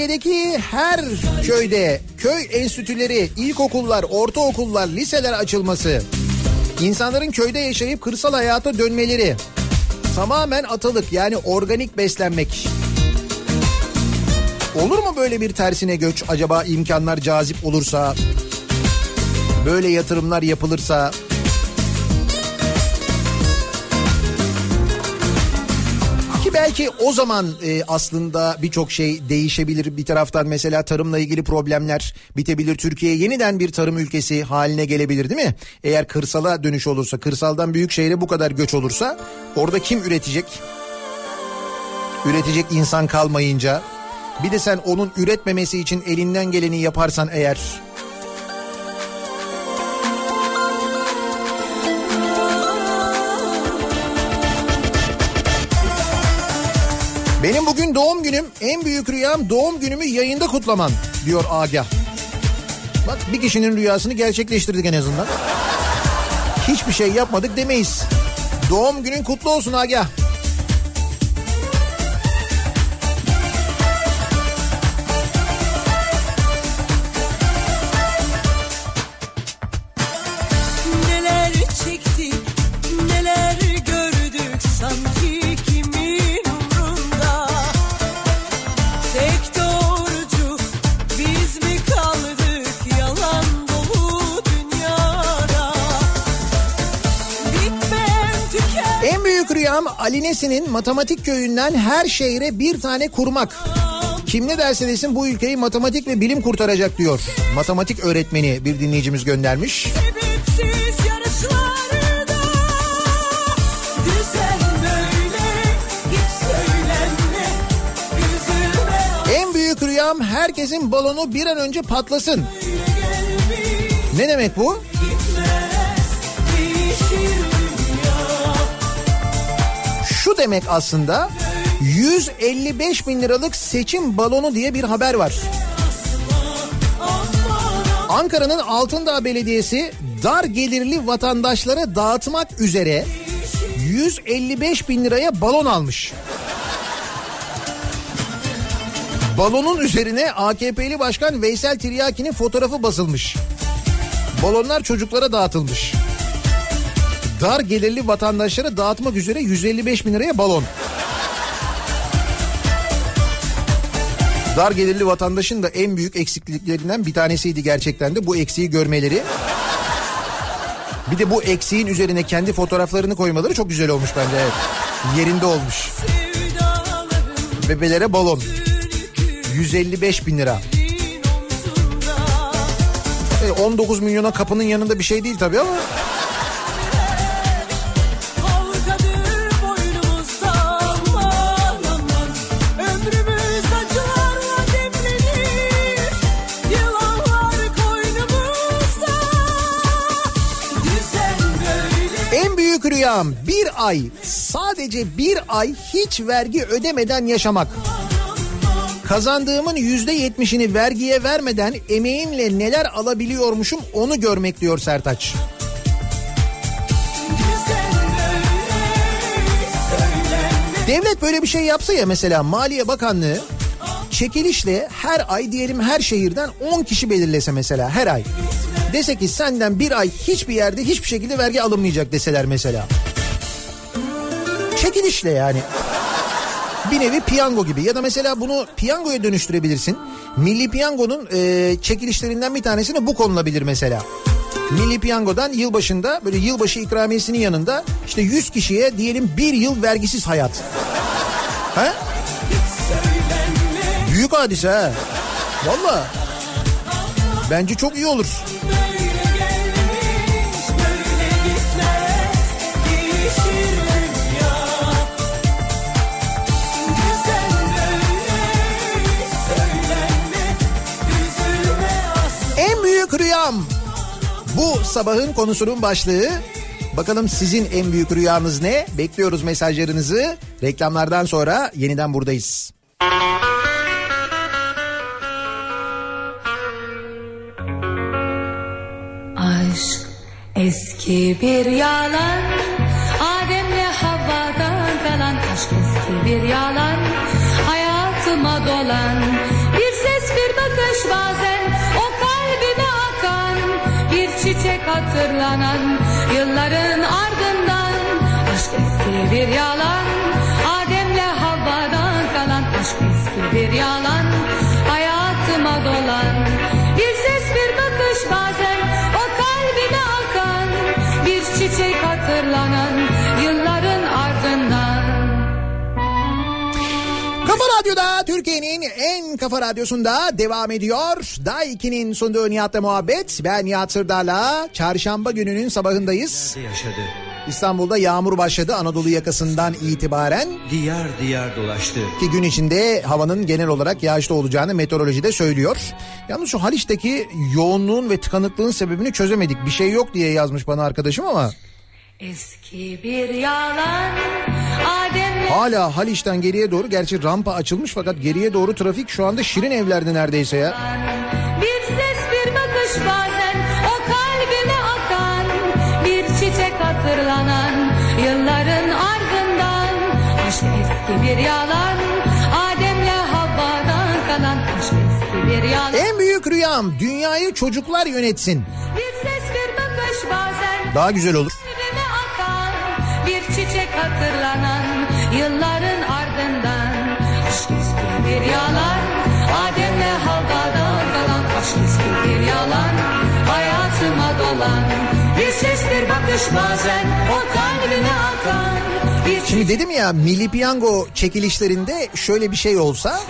Ülkedeki her köyde köy enstitüleri, ilkokullar, ortaokullar, liseler açılması. İnsanların köyde yaşayıp kırsal hayata dönmeleri. Tamamen atalık yani organik beslenmek. Olur mu böyle bir tersine göç acaba imkanlar cazip olursa? Böyle yatırımlar yapılırsa? Belki o zaman e, aslında birçok şey değişebilir. Bir taraftan mesela tarımla ilgili problemler bitebilir. Türkiye yeniden bir tarım ülkesi haline gelebilir değil mi? Eğer kırsala dönüş olursa, kırsaldan büyük şehre bu kadar göç olursa orada kim üretecek? Üretecek insan kalmayınca Bir de sen onun üretmemesi için elinden geleni yaparsan eğer. Benim bugün doğum günüm. En büyük rüyam doğum günümü yayında kutlaman diyor Agah. Bak bir kişinin rüyasını gerçekleştirdik en azından. Hiçbir şey yapmadık demeyiz. Doğum günün kutlu olsun Agah. Rüyam Ali Nesin'in matematik köyünden her şehre bir tane kurmak. Kim ne derse desin bu ülkeyi matematik ve bilim kurtaracak diyor. Matematik öğretmeni bir dinleyicimiz göndermiş. sebepsiz En büyük rüyam herkesin balonu bir an önce patlasın. Ne demek bu? Demek aslında 155 bin liralık seçim balonu diye bir haber var. Ankara'nın Altındağ Belediyesi dar gelirli vatandaşlara dağıtmak üzere 155 bin liraya balon almış. Balonun üzerine AKP'li Başkan Veysel Tiryaki'nin fotoğrafı basılmış. Balonlar çocuklara dağıtılmış. Dar gelirli vatandaşlara dağıtmak üzere 155 bin liraya balon. Dar gelirli vatandaşın da en büyük eksikliklerinden bir tanesiydi gerçekten de bu eksiği görmeleri. Bir de bu eksiğin üzerine kendi fotoğraflarını koymaları çok güzel olmuş bence evet. Yerinde olmuş. Bebelere balon. 155 bin lira. bir omzumda Evet, 19 milyona kapının yanında bir şey değil tabii ama rüyam bir ay sadece bir ay hiç vergi ödemeden yaşamak. Kazandığımın yüzde yetmişini vergiye vermeden emeğimle neler alabiliyormuşum onu görmek diyor Sertaç. Devlet böyle bir şey yapsa ya mesela Maliye Bakanlığı çekilişle her ay diyelim her şehirden 10 kişi belirlese mesela her ay. Dese ki senden bir ay hiçbir yerde hiçbir şekilde vergi alınmayacak deseler mesela. Çekilişle yani. Bir nevi piyango gibi ya da mesela bunu piyangoya dönüştürebilirsin. Milli Piyango'nun e, çekilişlerinden bir tanesine bu konulabilir mesela. Milli Piyango'dan yılbaşında böyle yılbaşı ikramiyesinin yanında işte 100 kişiye diyelim bir yıl vergisiz hayat. Ha? Büyük hadise ha. Valla. Bence çok iyi olur. Rüyam. Bu sabahın konusunun başlığı. Bakalım sizin en büyük rüyanız ne? Bekliyoruz mesajlarınızı. Reklamlardan sonra yeniden buradayız. Aşk eski bir yalan Adem'le Havva'dan kalan Aşk eski bir yalan Hayatıma dolan Bir ses bir bakış bazen Bir hatırlanan Yılların ardından. Aşk eski bir yalan Adem'le Havva'dan kalan Aşk eski bir yalan Kafa Radyo'da Türkiye'nin en kafa radyosunda devam ediyor. Day 2'nin sunduğu Nihat'la muhabbet. Ben Nihat Sırdar'la çarşamba gününün sabahındayız. yaşadı. İstanbul'da yağmur başladı Anadolu yakasından itibaren. Diyar diyar dolaştı. Ki gün içinde havanın genel olarak yağışlı olacağını meteorolojide söylüyor. Yalnız şu Haliç'teki yoğunluğun ve tıkanıklığın sebebini çözemedik. Bir şey yok diye yazmış bana arkadaşım ama Eski bir yalan Adem'le hala Haliç'ten geriye doğru gerçi rampa açılmış fakat geriye doğru trafik şu anda Şirin evlerde neredeyse ya. Bir ses bir bakış bazen o kalbime akan Bir çiçek hatırlanan yılların ardından Aşk eski bir yalan Adem'le Havva'dan kalan Aşk eski bir yalan En büyük rüyam dünyayı çocuklar yönetsin. Bir ses bir bakış bazen Daha güzel olur. Bir çiçek hatırlanan yılların ardından eski bir yalan. Adem'le Havva'dan kalan eski bir yalan. Hayatıma dolan Bir ses bir bakış bazen. O kalbime akan Şimdi dedim ya milli piyango çekilişlerinde şöyle bir şey olsa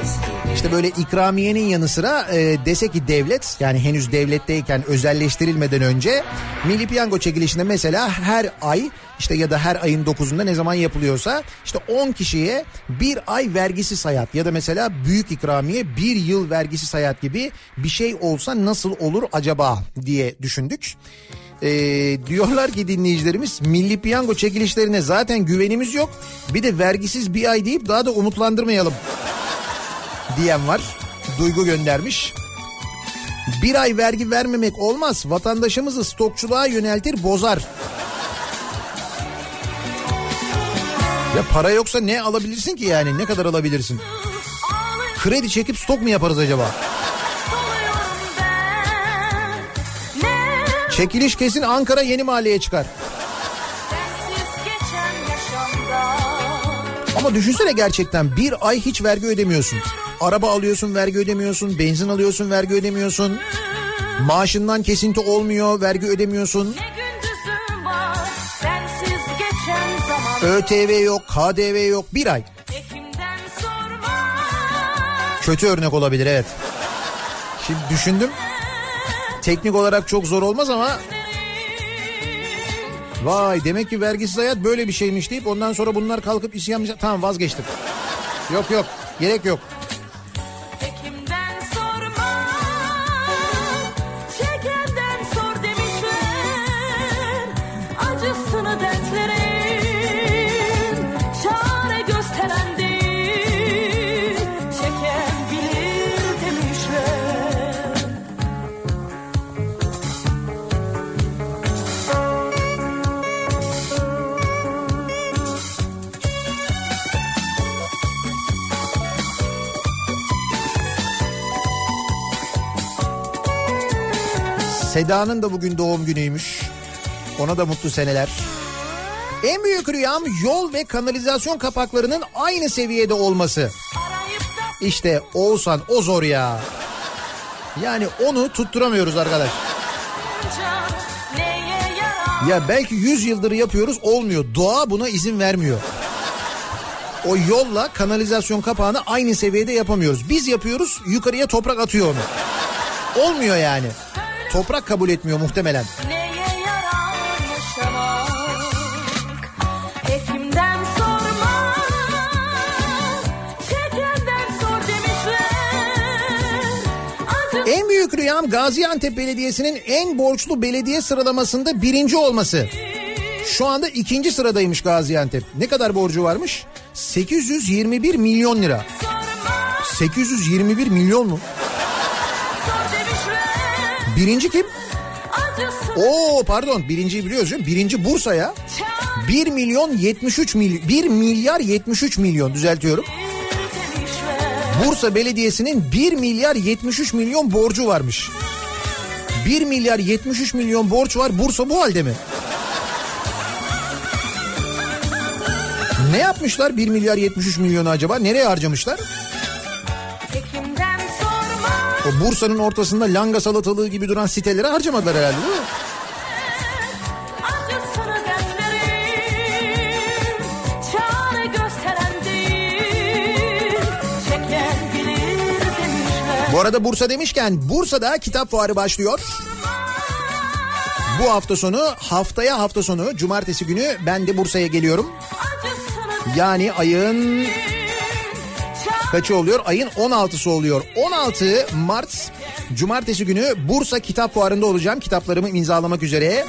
işte böyle ikramiyenin yanı sıra e, dese ki devlet yani henüz devletteyken özelleştirilmeden önce milli piyango çekilişinde mesela her ay işte ya da her ayın 9'unda ne zaman yapılıyorsa işte 10 kişiye bir ay vergisi hayat ya da mesela büyük ikramiye bir yıl vergisi hayat gibi bir şey olsa nasıl olur acaba diye düşündük. Ee, diyorlar ki dinleyicilerimiz milli piyango çekilişlerine zaten güvenimiz yok. Bir de vergisiz bir ay deyip daha da umutlandırmayalım diyen var. Duygu göndermiş. Bir ay vergi vermemek olmaz. Vatandaşımızı stokçuluğa yöneltir bozar. Ya para yoksa ne alabilirsin ki yani? Ne kadar alabilirsin? Kredi çekip stok mu yaparız acaba? Çekiliş kesin Ankara Yeni Mahalle'ye çıkar. Ama düşünsene gerçekten bir ay hiç vergi ödemiyorsun. Araba alıyorsun vergi ödemiyorsun, benzin alıyorsun vergi ödemiyorsun. Maaşından kesinti olmuyor vergi ödemiyorsun. ÖTV yok, KDV yok bir ay. Kötü örnek olabilir evet. Şimdi düşündüm. Teknik olarak çok zor olmaz ama Vay demek ki vergisiz hayat böyle bir şeymiş deyip ondan sonra bunlar kalkıp isyan tamam vazgeçtim. Yok yok gerek yok. Seda'nın da bugün doğum günüymüş. Ona da mutlu seneler. En büyük rüyam yol ve kanalizasyon kapaklarının aynı seviyede olması. İşte Oğuzhan o zor ya. Yani onu tutturamıyoruz arkadaş. Ya belki 100 yıldır yapıyoruz olmuyor. Doğa buna izin vermiyor. O yolla kanalizasyon kapağını aynı seviyede yapamıyoruz. Biz yapıyoruz yukarıya toprak atıyor onu. Olmuyor yani. Toprak kabul etmiyor muhtemelen. En büyük rüyam Gaziantep Belediyesi'nin en borçlu belediye sıralamasında birinci olması. Şu anda ikinci sıradaymış Gaziantep. Ne kadar borcu varmış? 821 milyon lira. 821 milyon mu? Birinci kim? Oo pardon birinciyi biliyoruz mi? Birinci Bursa ya. 1 milyon 73 milyon 1 milyar 73 milyon düzeltiyorum. Bursa Belediyesi'nin 1 milyar 73 milyon borcu varmış. 1 milyar 73 milyon borç var. Bursa bu halde mi? Ne yapmışlar 1 milyar 73 milyonu acaba? Nereye harcamışlar? Sorma, O Bursa'nın ortasında langa salatalığı gibi duran sitelere harcamadılar herhalde değil mi? Bu arada Bursa demişken Bursa'da kitap fuarı başlıyor. Bu hafta sonu haftaya hafta sonu cumartesi günü ben de Bursa'ya geliyorum. Yani ayın kaçı oluyor? Ayın 16'sı oluyor. 16 Mart Cumartesi günü Bursa Kitap Fuarı'nda olacağım. Kitaplarımı imzalamak üzere.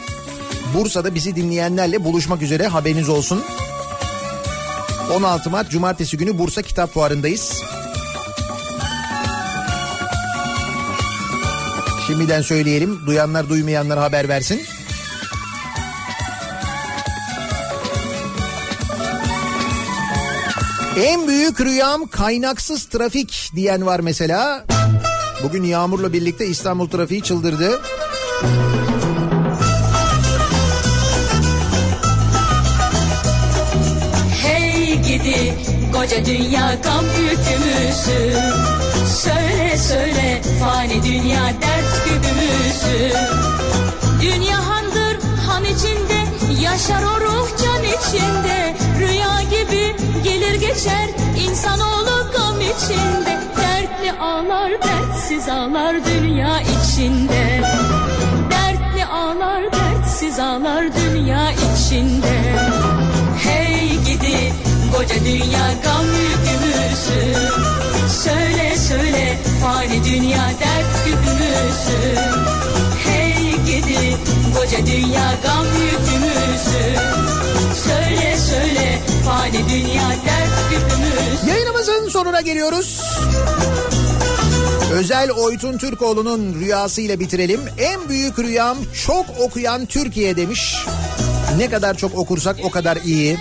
Bursa'da bizi dinleyenlerle buluşmak üzere haberiniz olsun. 16 Mart Cumartesi günü Bursa Kitap Fuarı'ndayız. Şimdiden söyleyelim. Duyanlar duymayanlara haber versin. En büyük rüyam kaynaksız trafik diyen var mesela. Bugün yağmurla birlikte İstanbul trafiği çıldırdı. Hey gidi koca dünya gam yükümüzü Söyle söyle fani dünya dert gübümüzü Dünya handır han içinde yaşar o ruh can içinde. Rüya gibi gelir geçer insanoğlu gam içinde. Dertli ağlar dertsiz ağlar dünya içinde. Dertli ağlar dertsiz ağlar dünya içinde. Hey gidi koca dünya gam yükümüzü. Söyle söyle fani dünya dert gübümüzü Gidi koca dünya gam yükümüzü Söyle söyle fani dünya dert gübümüzü Yayınımızın sonuna geliyoruz. Özel Oytun Türkoğlu'nun rüyasıyla bitirelim. En büyük rüyam çok okuyan Türkiye demiş. Ne kadar çok okursak o kadar iyi.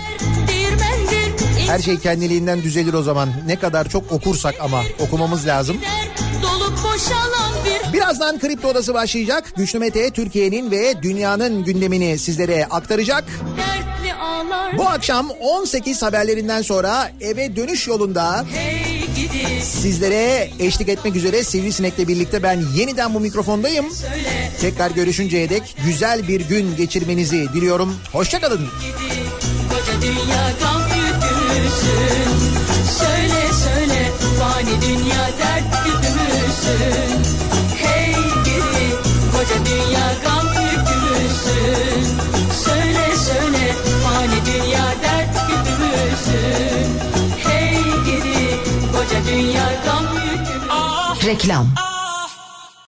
Her şey kendiliğinden düzelir o zaman. Ne kadar çok okursak ama okumamız lazım. Birazdan Kripto Odası başlayacak. Güçlü Mete Türkiye'nin ve dünyanın gündemini sizlere aktaracak. Bu akşam 18 haberlerinden sonra eve dönüş yolunda Hey sizlere eşlik etmek üzere Sivrisinek'le birlikte ben yeniden bu mikrofondayım. söyle Tekrar görüşünceye dek güzel bir gün geçirmenizi diliyorum. Hoşçakalın. gidi Koca dünya Söyle söyle fani dünya dert güdümüzün Hey gidi koca dünya gam yükümüzün Söyle söyle fani dünya dert güdümüzün Hey gidi koca dünya gam yükümüzün Reklam